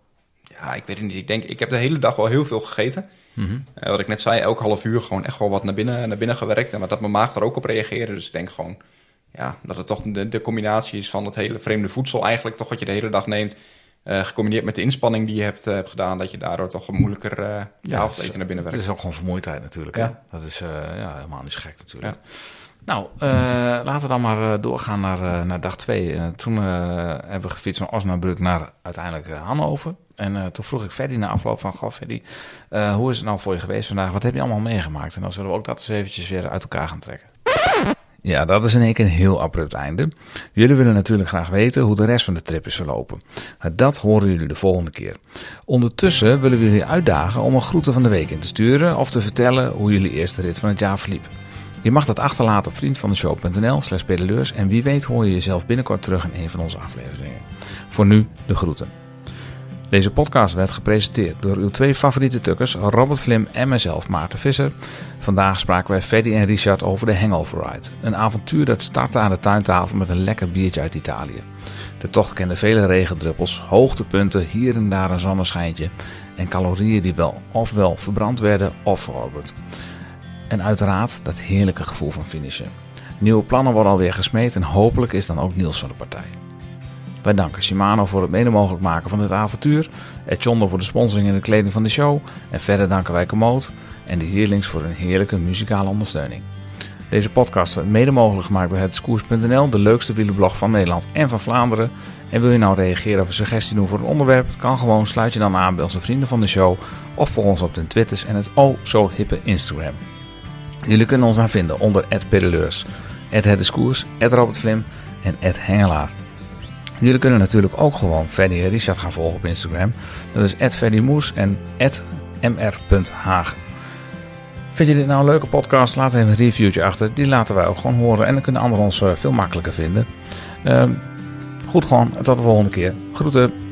Ja, ik weet het niet. Ik denk, ik heb de hele dag wel heel veel gegeten. Mhm. Eh, wat ik net zei, elk half uur gewoon echt wel wat naar binnen, naar binnen gewerkt. En dat mijn maag er ook op reageerde. Dus ik denk gewoon, ja, dat het toch de, de combinatie is van het hele vreemde voedsel eigenlijk. Toch wat je de hele dag neemt. eh, gecombineerd met de inspanning die je hebt, eh, hebt gedaan. Dat je daardoor toch moeilijker je Ja, avondeten naar binnen Het werkt. is ook gewoon vermoeidheid natuurlijk. Ja. Hè? Dat is ja, helemaal niet gek natuurlijk. Nou, laten we dan maar doorgaan naar, naar dag twee. Eh, toen hebben we gefietst van Osnabrück naar uiteindelijk Hannover. En eh, toen vroeg ik Freddy na afloop van... Goh, Freddy, eh, hoe is het nou voor je geweest vandaag? Wat heb je allemaal meegemaakt? En dan zullen we ook dat eens eventjes weer uit elkaar gaan trekken. Ja, dat is in één keer een heel abrupt einde. Jullie willen natuurlijk graag weten hoe de rest van de trip is verlopen. Dat horen jullie de volgende keer. Ondertussen willen we jullie uitdagen om een groeten van de week in te sturen of te vertellen hoe jullie eerste rit van het jaar verliep. Je mag dat achterlaten op vriendvandeshow.nl slash en wie weet hoor je jezelf binnenkort terug in een van onze afleveringen. Voor nu de groeten. Deze podcast werd gepresenteerd door uw twee favoriete tukkers, Robert Vlim en mezelf, Maarten Visser. Vandaag spraken wij Freddy en Richard over de Hangover Ride. Een avontuur dat startte aan de tuintafel met een lekker biertje uit Italië. De tocht kende vele regendruppels, hoogtepunten, hier en daar een zonneschijntje en calorieën die wel ofwel verbrand werden of verorberd. En uiteraard dat heerlijke gevoel van finishen. Nieuwe plannen worden alweer gesmeed en hopelijk is dan ook Niels van de partij. Wij danken Shimano voor het mede mogelijk maken van dit avontuur, Etchondo voor de sponsoring en de kleding van de show en verder danken wij Komoot en de Hierlings voor een heerlijke muzikale ondersteuning. Deze podcast werd mede mogelijk gemaakt door hetskoers.nl, de leukste wielerblog van Nederland en van Vlaanderen. En wil je nou reageren of een suggestie doen voor het onderwerp? Kan gewoon, sluit je dan aan bij onze vrienden van de show of volg ons op de Twitters en het oh zo hippe Instagram. Jullie kunnen ons dan vinden onder @pedaleurs, @hetdiscours, @robertvlim en @hengelaar. Jullie kunnen natuurlijk ook gewoon Freddy en Richard gaan volgen op Instagram. Dat is @freddymoes en @mr.hagen. Vind je dit nou een leuke podcast? Laat even een reviewtje achter. Die laten wij ook gewoon horen en dan kunnen anderen ons eh, veel makkelijker vinden. Ehm, goed gewoon, tot de volgende keer. Groeten.